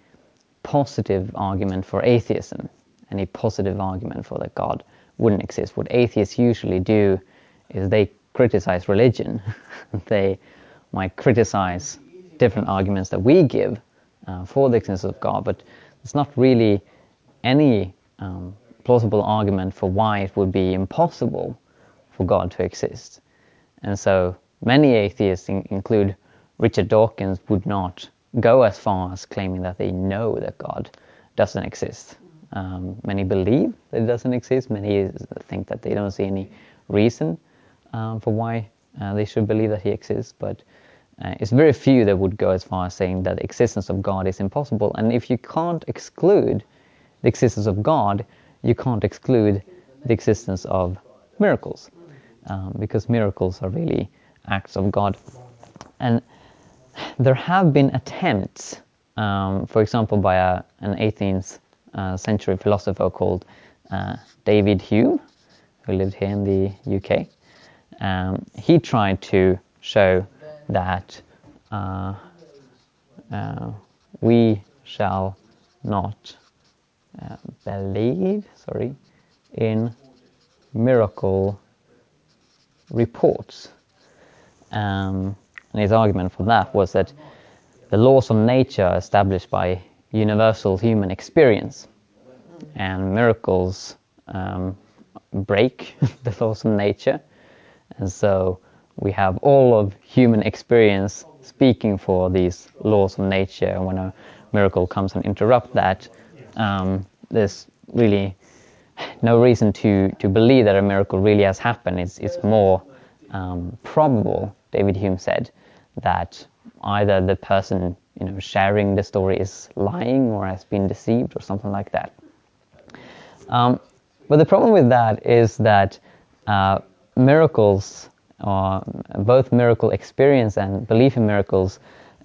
positive argument for atheism, any positive argument for that God wouldn't exist. What atheists usually do is they criticize religion. they might criticize different arguments that we give uh, for the existence of God, but it's not really any um, plausible argument for why it would be impossible for God to exist. And so many atheists, in, include Richard Dawkins, would not go as far as claiming that they know that God doesn't exist. Um, many believe that it doesn't exist. Many think that they don't see any reason um, for why uh, they should believe that He exists. But uh, it's very few that would go as far as saying that the existence of God is impossible. And if you can't exclude the existence of God, you can't exclude the existence of miracles, um, because miracles are really acts of God. And there have been attempts, um, for example, by a, an 18th uh, century philosopher called uh, David Hume, who lived here in the UK. Um, he tried to show that uh, uh we shall not uh, believe, sorry, in miracle reports. Um, and his argument for that was that the laws of nature established by universal human experience, and miracles um, break the laws of nature, and so we have all of human experience speaking for these laws of nature. And when a miracle comes and interrupt that, um, there's really no reason to, to believe that a miracle really has happened. It's, it's more um, probable, David Hume said, that either the person you know sharing the story is lying or has been deceived or something like that. Um, but the problem with that is that uh, miracles, or both miracle experience and belief in miracles,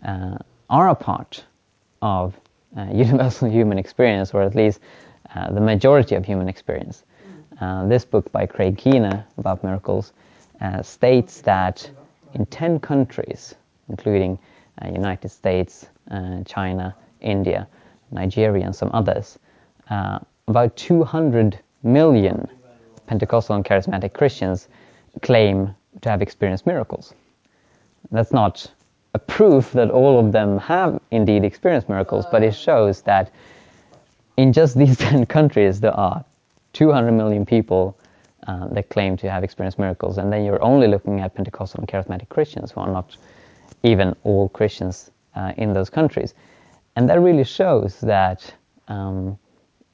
uh, are a part of uh, universal human experience, or at least uh, the majority of human experience. Uh, this book by Craig Keener about miracles uh, states that in 10 countries, including uh, Uh, United States, uh, China, India, Nigeria, and some others, uh, about 200 million Pentecostal and charismatic Christians claim to have experienced miracles. That's not a proof that all of them have indeed experienced miracles, but it shows that in just these 10 countries there are 200 million people uh, that claim to have experienced miracles, and then you're only looking at Pentecostal and charismatic Christians who are not even all Christians uh, in those countries. And that really shows that um,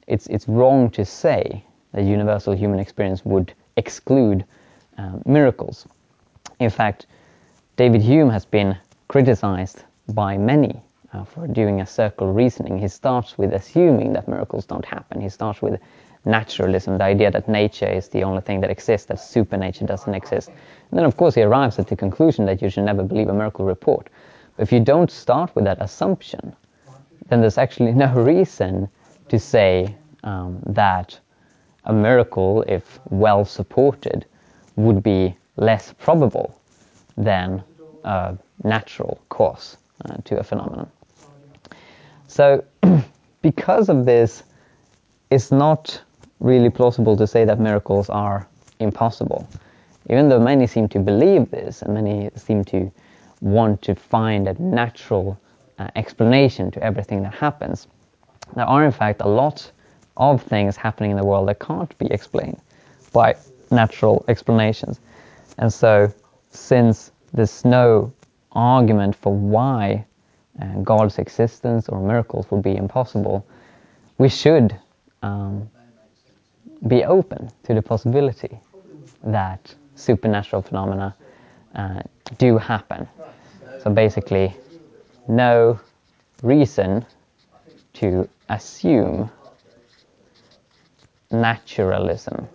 it's, it's wrong to say that universal human experience would exclude uh, miracles. In fact, David Hume has been criticized by many uh, for doing a circle reasoning. He starts with assuming that miracles don't happen. He starts with naturalism, the idea that nature is the only thing that exists, that supernature doesn't exist. And then, of course, he arrives at the conclusion that you should never believe a miracle report. But if you don't start with that assumption, then there's actually no reason to say um, that a miracle, if well supported, would be less probable than a natural cause uh, to a phenomenon. So, because of this, it's not really plausible to say that miracles are impossible. Even though many seem to believe this and many seem to want to find a natural uh, explanation to everything that happens, there are in fact a lot of things happening in the world that can't be explained by natural explanations. And so, since there's no argument for why uh, God's existence or miracles would be impossible, we should um, be open to the possibility that supernatural phenomena uh, do happen. So basically, no reason to assume naturalism,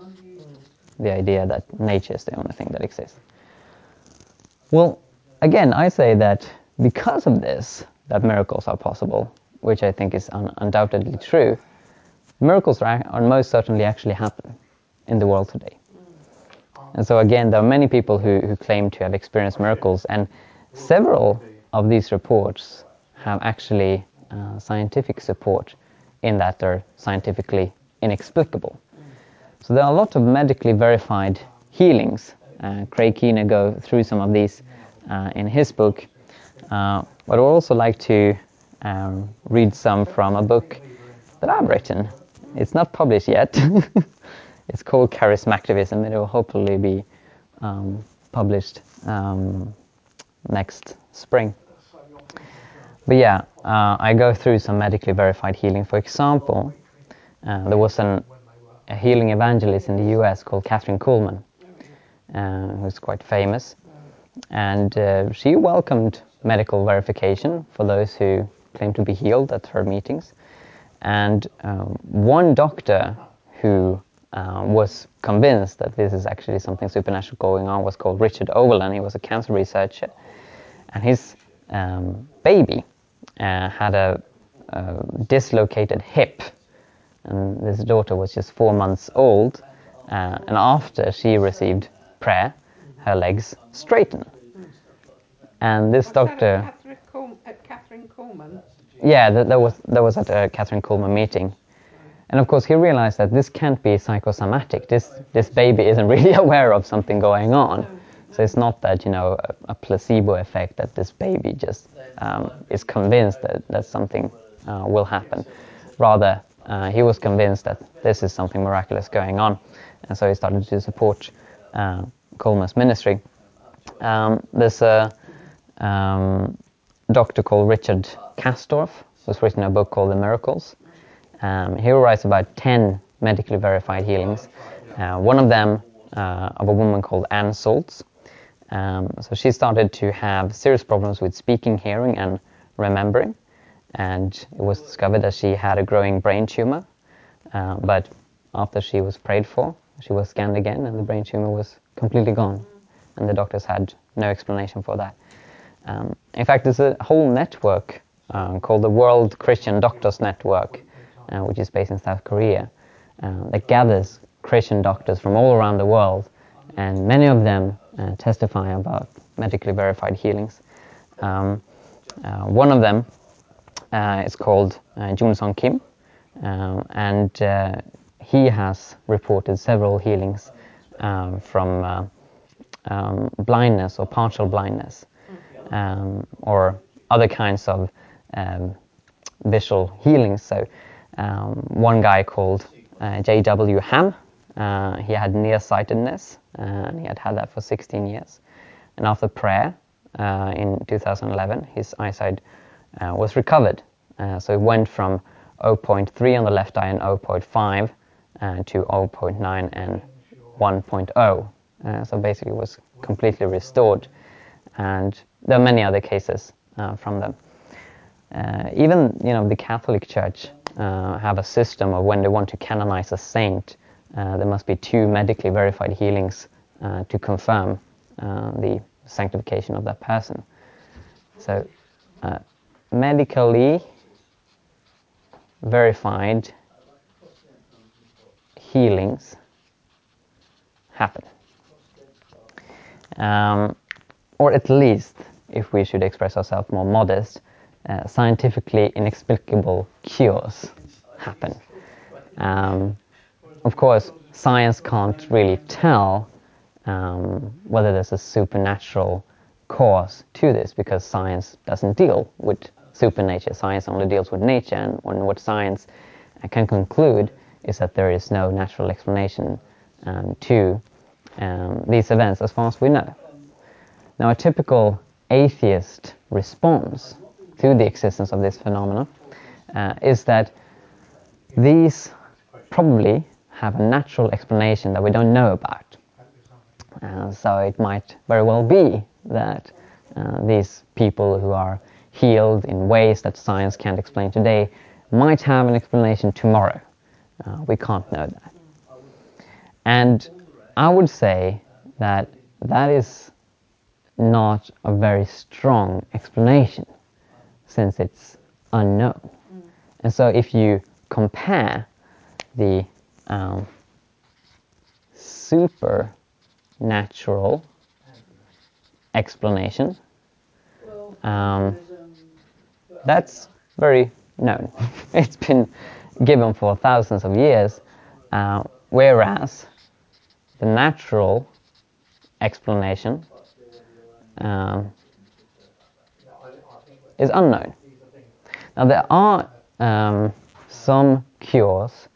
the idea that nature is the only thing that exists. Well, again, I say that because of this, that miracles are possible, which I think is un- undoubtedly true, miracles are, are most certainly actually happen in the world today. And so again, there are many people who, who claim to have experienced miracles, and several of these reports have actually uh, scientific support in that they're scientifically inexplicable. So there are a lot of medically verified healings. Uh, Craig Keener go through some of these uh, in his book, uh, but I would also like to um, read some from a book that I've written. It's not published yet. it's called Charismactivism. It will hopefully be um, published um, next spring. But yeah, uh, I go through some medically verified healing. For example, uh, there was an, a healing evangelist in the US called Kathryn Kuhlman, uh, who's quite famous. And uh, she welcomed medical verification for those who claim to be healed at her meetings. And um, one doctor who uh, was convinced that this is actually something supernatural going on was called Richard Owellen. He was a cancer researcher. And his um, baby uh, had a, a, dislocated hip. And this daughter was just four months old. Uh, and after she received prayer, her legs straightened. And this doctor. Kathryn, Kuhlman? Yeah, that, that, was, that was at a Kathryn Kuhlman meeting. And of course, he realized that this can't be psychosomatic. This, this baby isn't really aware of something going on. So it's not that, you know, a, a placebo effect that this baby just um, is convinced that, that something uh, will happen. Rather, uh, he was convinced that this is something miraculous going on. And so he started to support uh, Kuhlman's ministry. Um, there's a um, doctor called Richard Casdorph who's written a book called The Miracles. Um, he writes about 10 medically verified healings. Uh, one of them uh, of a woman called Ann Saltz. Um, so she started to have serious problems with speaking, hearing, and remembering. And it was discovered that she had a growing brain tumor. Uh, but after she was prayed for, she was scanned again, and the brain tumor was completely gone. And the doctors had no explanation for that. Um, in fact, there's a whole network um, called the World Christian Doctors Network, uh, which is based in South Korea, uh, that gathers Christian doctors from all around the world, and many of them uh, testify about medically verified healings. Um, uh, one of them uh, is called uh, Jun Song Kim, um, and he has reported several healings from blindness or partial blindness, um, or other kinds of um, visual healings. So um, one guy called uh, J.W. Ham, uh, he had nearsightedness, uh, and he had had that for 16 years. And after prayer uh, in 2011, his eyesight uh, was recovered. So it went from 0.3 on the left eye and 0.5 to 0.9 and 1.0 Uh, so basically, was completely restored, and there are many other cases uh, from them. Uh, even you know the Catholic Church uh, have a system of when they want to canonize a saint, there must be two medically verified healings to confirm the sanctification of that person. So, medically verified healings happen. Um, or at least, if we should express ourselves more modest, uh, scientifically inexplicable cures happen. Um, of course, science can't really tell um, whether there's a supernatural cause to this because science doesn't deal with supernature. Science only deals with nature, and, what science can conclude is that there is no natural explanation um, to um, these events as far as we know. Now, a typical atheist response to the existence of this phenomena uh, is that these probably have a natural explanation that we don't know about. Uh, so it might very well be that uh, these people who are healed in ways that science can't explain today might have an explanation tomorrow. Uh, we can't know that. And I would say that that is not a very strong explanation since it's unknown. Mm. And so if you compare the um, supernatural explanation, um, that's very known. it's been given for thousands of years, uh, whereas the natural explanation um, is unknown. Now there are um, some cures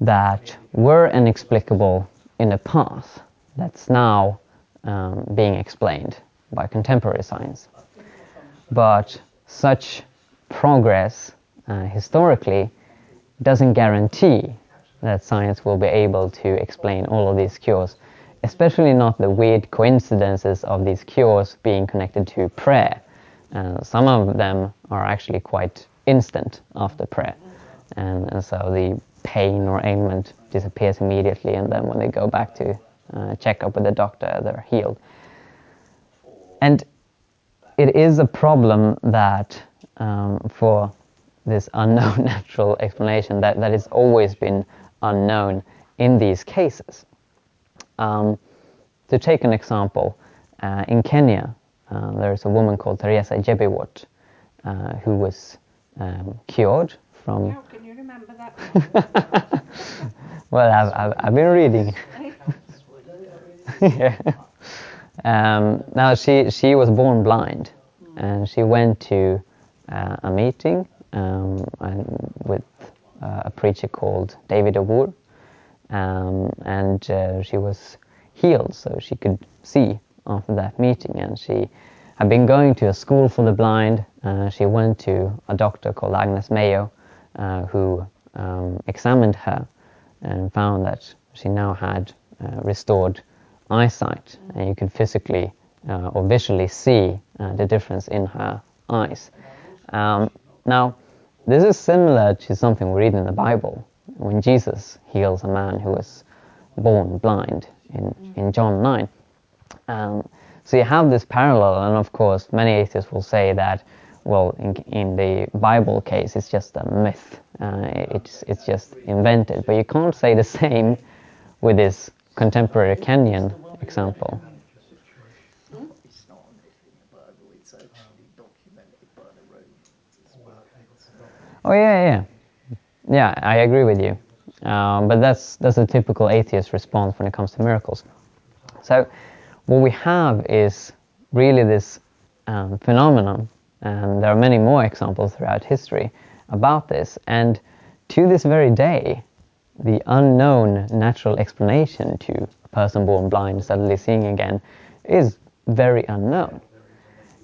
that were inexplicable in the past that's now um, being explained by contemporary science. But such progress uh, historically doesn't guarantee that science will be able to explain all of these cures, especially not the weird coincidences of these cures being connected to prayer. Uh, some of them are actually quite instant after prayer, and, and, so the pain or ailment disappears immediately, and then when they go back to uh, check up with the doctor, they're healed. And it is a problem that um, for this unknown natural explanation that, that has always been unknown in these cases. Um, to take an example, uh, in Kenya, uh, there's a woman called Teresa Jebiwott uh, who was um, cured from. How can you remember that? well, I've, I've, I've, been reading. yeah. Um, now she she was born blind, and she went to uh, a meeting um, with uh, a preacher called David Awur, um, and uh, she was healed, so she could see after that meeting, and she had been going to a school for the blind. Uh, she went to a doctor called Agnes Mayo, uh, who um, examined her and found that she now had uh, restored eyesight, and you could physically uh, or visually see the difference in her eyes. Um, now, this is similar to something we read in the Bible when Jesus heals a man who was born blind in, in John 9. Um, so you have this parallel, and of course, many atheists will say that, well, in, in the Bible case, it's just a myth. Uh, it's, it's just invented. But you can't say the same with this contemporary Kenyan example. Oh yeah, yeah, yeah. I agree with you. Um, but that's that's a typical atheist response when it comes to miracles. So what we have is really this um, phenomenon, and there are many more examples throughout history about this. And to this very day, the unknown natural explanation to a person born blind suddenly seeing again is very unknown.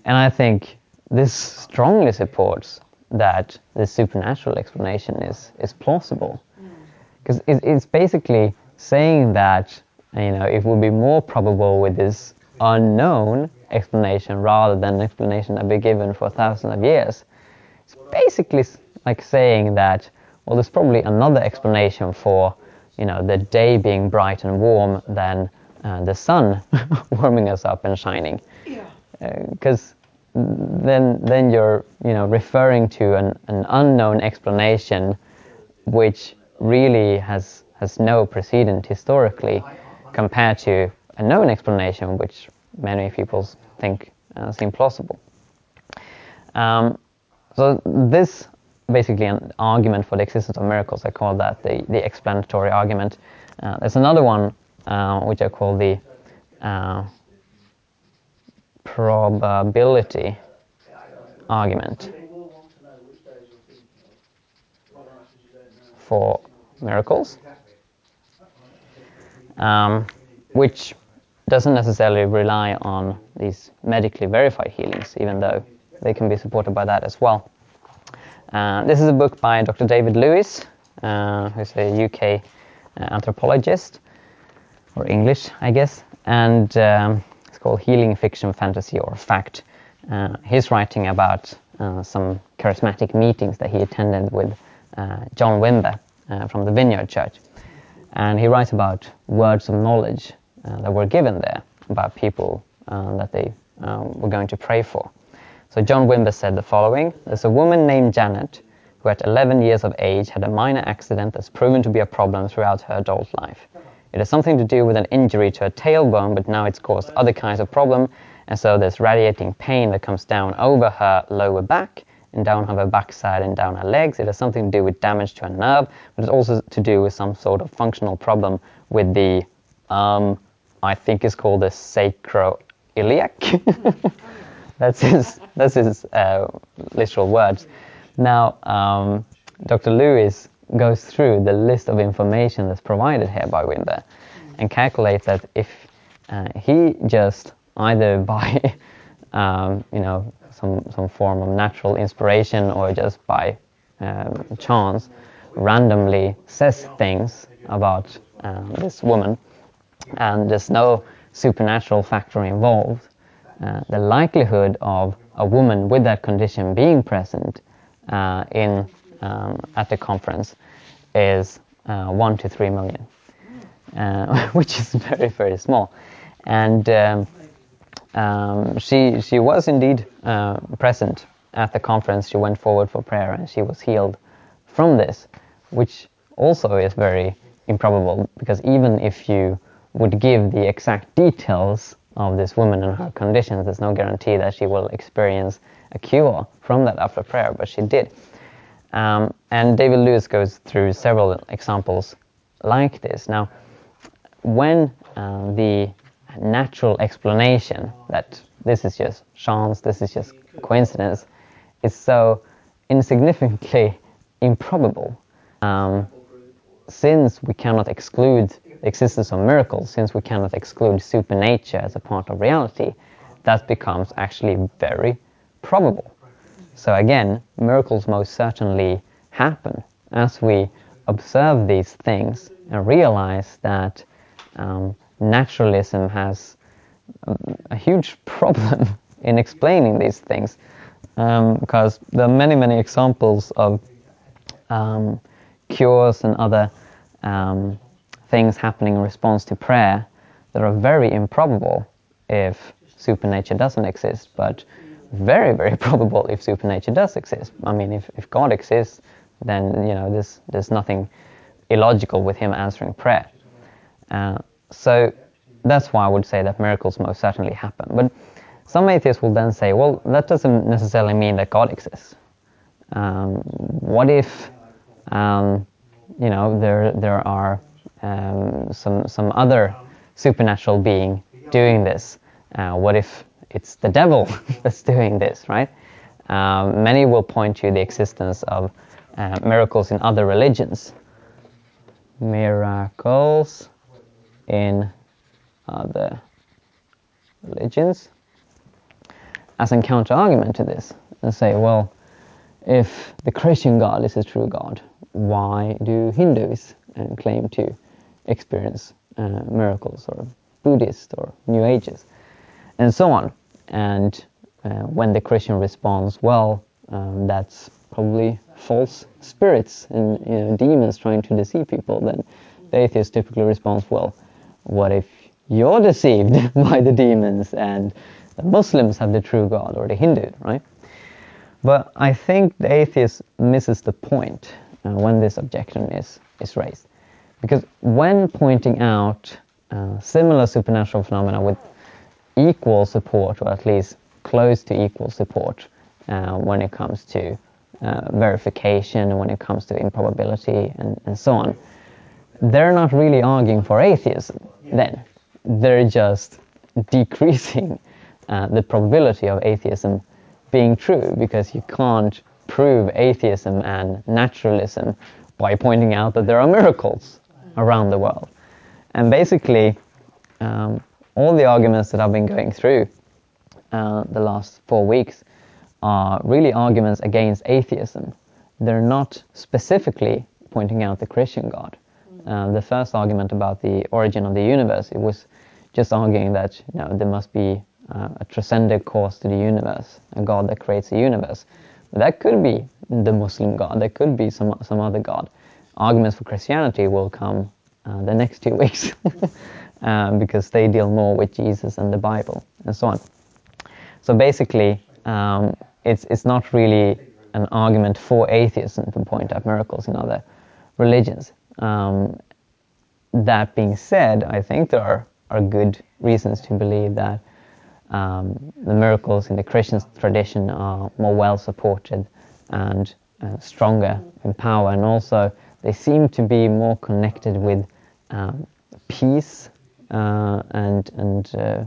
And I think this strongly supports that the supernatural explanation is, is plausible. Because mm. it, it's basically saying that you know, it would be more probable with this unknown explanation rather than an explanation that be given for thousands of years. It's basically like saying that, well, there's probably another explanation for, you know, the day being bright and warm than uh, the sun warming us up and shining. Yeah. Because uh, then, then you're, you know, referring to an, an unknown explanation, which really has has no precedent historically, compared to a known explanation, which many people think uh, seem plausible. Um, so this basically an argument for the existence of miracles. I call that the, the explanatory argument. Uh, there's another one uh, which I call the uh, probability argument for miracles, um, which doesn't necessarily rely on these medically verified healings, even though they can be supported by that as well. Uh, this is a book by Dr. David Lewis, uh, who's a UK uh, anthropologist, or English, I guess, and um, called Healing Fiction, Fantasy, or Fact. Uh, he's writing about uh, some charismatic meetings that he attended with uh, John Wimber from the Vineyard Church. And he writes about words of knowledge that were given there about people that they um, were going to pray for. So John Wimber said the following There's a woman named Janet who, at 11 years of age, had a minor accident that's proven to be a problem throughout her adult life. It has something to do with an injury to her tailbone, but now it's caused other kinds of problem, and so there's radiating pain that comes down over her lower back and down her backside and down her legs. It has something to do with damage to a nerve, but it's also to do with some sort of functional problem with the, um, I think it's called the sacroiliac. That's his, that's his uh, literal words. Now, um, Dr. Lewis goes through the list of information that's provided here by Wimber and calculates that if uh, he just either by um, you know some some form of natural inspiration or just by um, chance randomly says things about um, this woman and there's no supernatural factor involved uh, the likelihood of a woman with that condition being present uh, in um, at the conference is uh, one to three million, uh, which is very very small, and um, um, she she was indeed uh, present at the conference. She went forward for prayer and she was healed from this, which also is very improbable because even if you would give the exact details of this woman and her conditions, there's no guarantee that she will experience a cure from that after prayer, but she did. Um, and David Lewis goes through several examples like this. Now, when uh, the natural explanation that this is just chance, this is just coincidence, is so insignificantly improbable, um, since we cannot exclude the existence of miracles, since we cannot exclude supernature as a part of reality, that becomes actually very probable. So again, miracles most certainly happen as we observe these things and realize that um, naturalism has a huge problem in explaining these things um, because there are many, many examples of um, cures and other um, things happening in response to prayer that are very improbable if supernature doesn't exist, but very, very probable if supernature does exist. I mean, if, if God exists, then you know there's there's nothing illogical with Him answering prayer. Uh, so that's why I would say that miracles most certainly happen. But some atheists will then say, well, that doesn't necessarily mean that God exists. Um, what if, um, you know, there there are um, some some other supernatural being doing this? Uh, what if it's the devil that's doing this, right? Um, many will point to the existence of uh, miracles in other religions. Miracles in other religions as a counter argument to this and say, well, if the Christian God is a true God, why do Hindus uh, claim to experience uh, miracles, or Buddhist, or New Ages, and so on. And uh, when the Christian responds, well, um, that's probably false spirits and you know, demons trying to deceive people, then the atheist typically responds, well, what if you're deceived by the demons and the Muslims have the true God or the Hindu, right? But I think the atheist misses the point uh, when this objection is, is raised. Because when pointing out uh, similar supernatural phenomena with equal support, or at least close to equal support, uh, when it comes to uh, verification, when it comes to improbability, and, and so on, they're not really arguing for atheism then. They're just decreasing uh, the probability of atheism being true because you can't prove atheism and naturalism by pointing out that there are miracles around the world. And basically, um, all the arguments that I've been going through uh, the last four weeks are really arguments against atheism. They're not specifically pointing out the Christian God. Uh, the first argument about the origin of the universe, it was just arguing that you know, there must be uh, a transcendent cause to the universe, a God that creates the universe. That could be the Muslim God, there could be some, some other God. Arguments for Christianity will come uh, the next two weeks um, because they deal more with Jesus and the Bible and so on. So basically, um, it's, it's not really an argument for atheism to point out miracles in other religions. Um, that being said, I think there are, are good reasons to believe that um, the miracles in the Christian tradition are more well supported and uh, stronger in power, and also they seem to be more connected with um, peace uh, and and uh,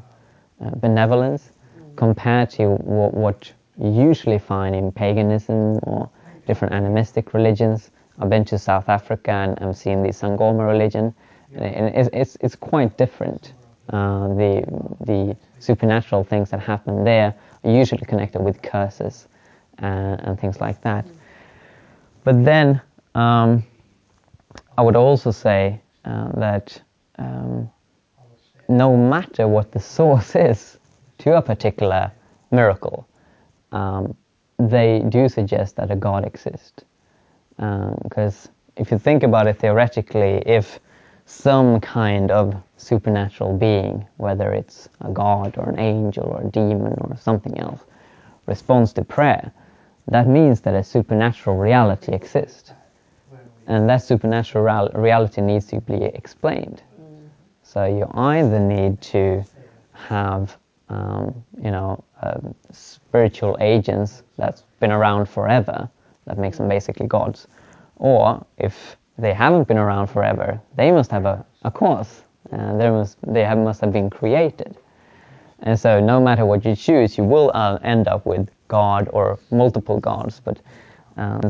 uh benevolence compared to what, what, you usually find in paganism or different animistic religions. I've been to South Africa and I've seen the Sangoma religion, and it's, it's, it's quite different. Uh, the the supernatural things that happen there are usually connected with curses uh, and things like that. But then um, I would also say uh, that um, no matter what the source is to a particular miracle, um, they do suggest that a God exists. Because um, if you think about it theoretically, if some kind of supernatural being, whether it's a god or an angel or a demon or something else, responds to prayer, that means that a supernatural reality exists. And that supernatural reality needs to be explained. So you either need to have, um, you know, uh, spiritual agents that's been around forever, that makes them basically gods, or if they haven't been around forever. They must have a, a cause. Uh, they must, they have, must have been created. And so no matter what you choose, you will uh, end up with God or multiple gods. But uh,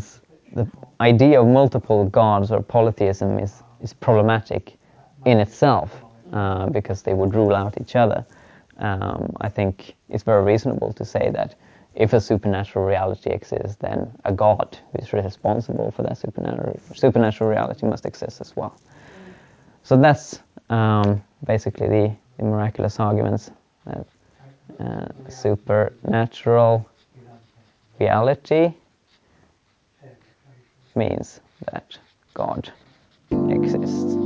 the idea of multiple gods or polytheism is, is problematic in itself uh, because they would rule out each other. Um, I think it's very reasonable to say that if a supernatural reality exists, then a God who is responsible for that supernatural, supernatural reality must exist as well. So that's um, basically the, the, miraculous arguments that uh, supernatural reality means that God exists.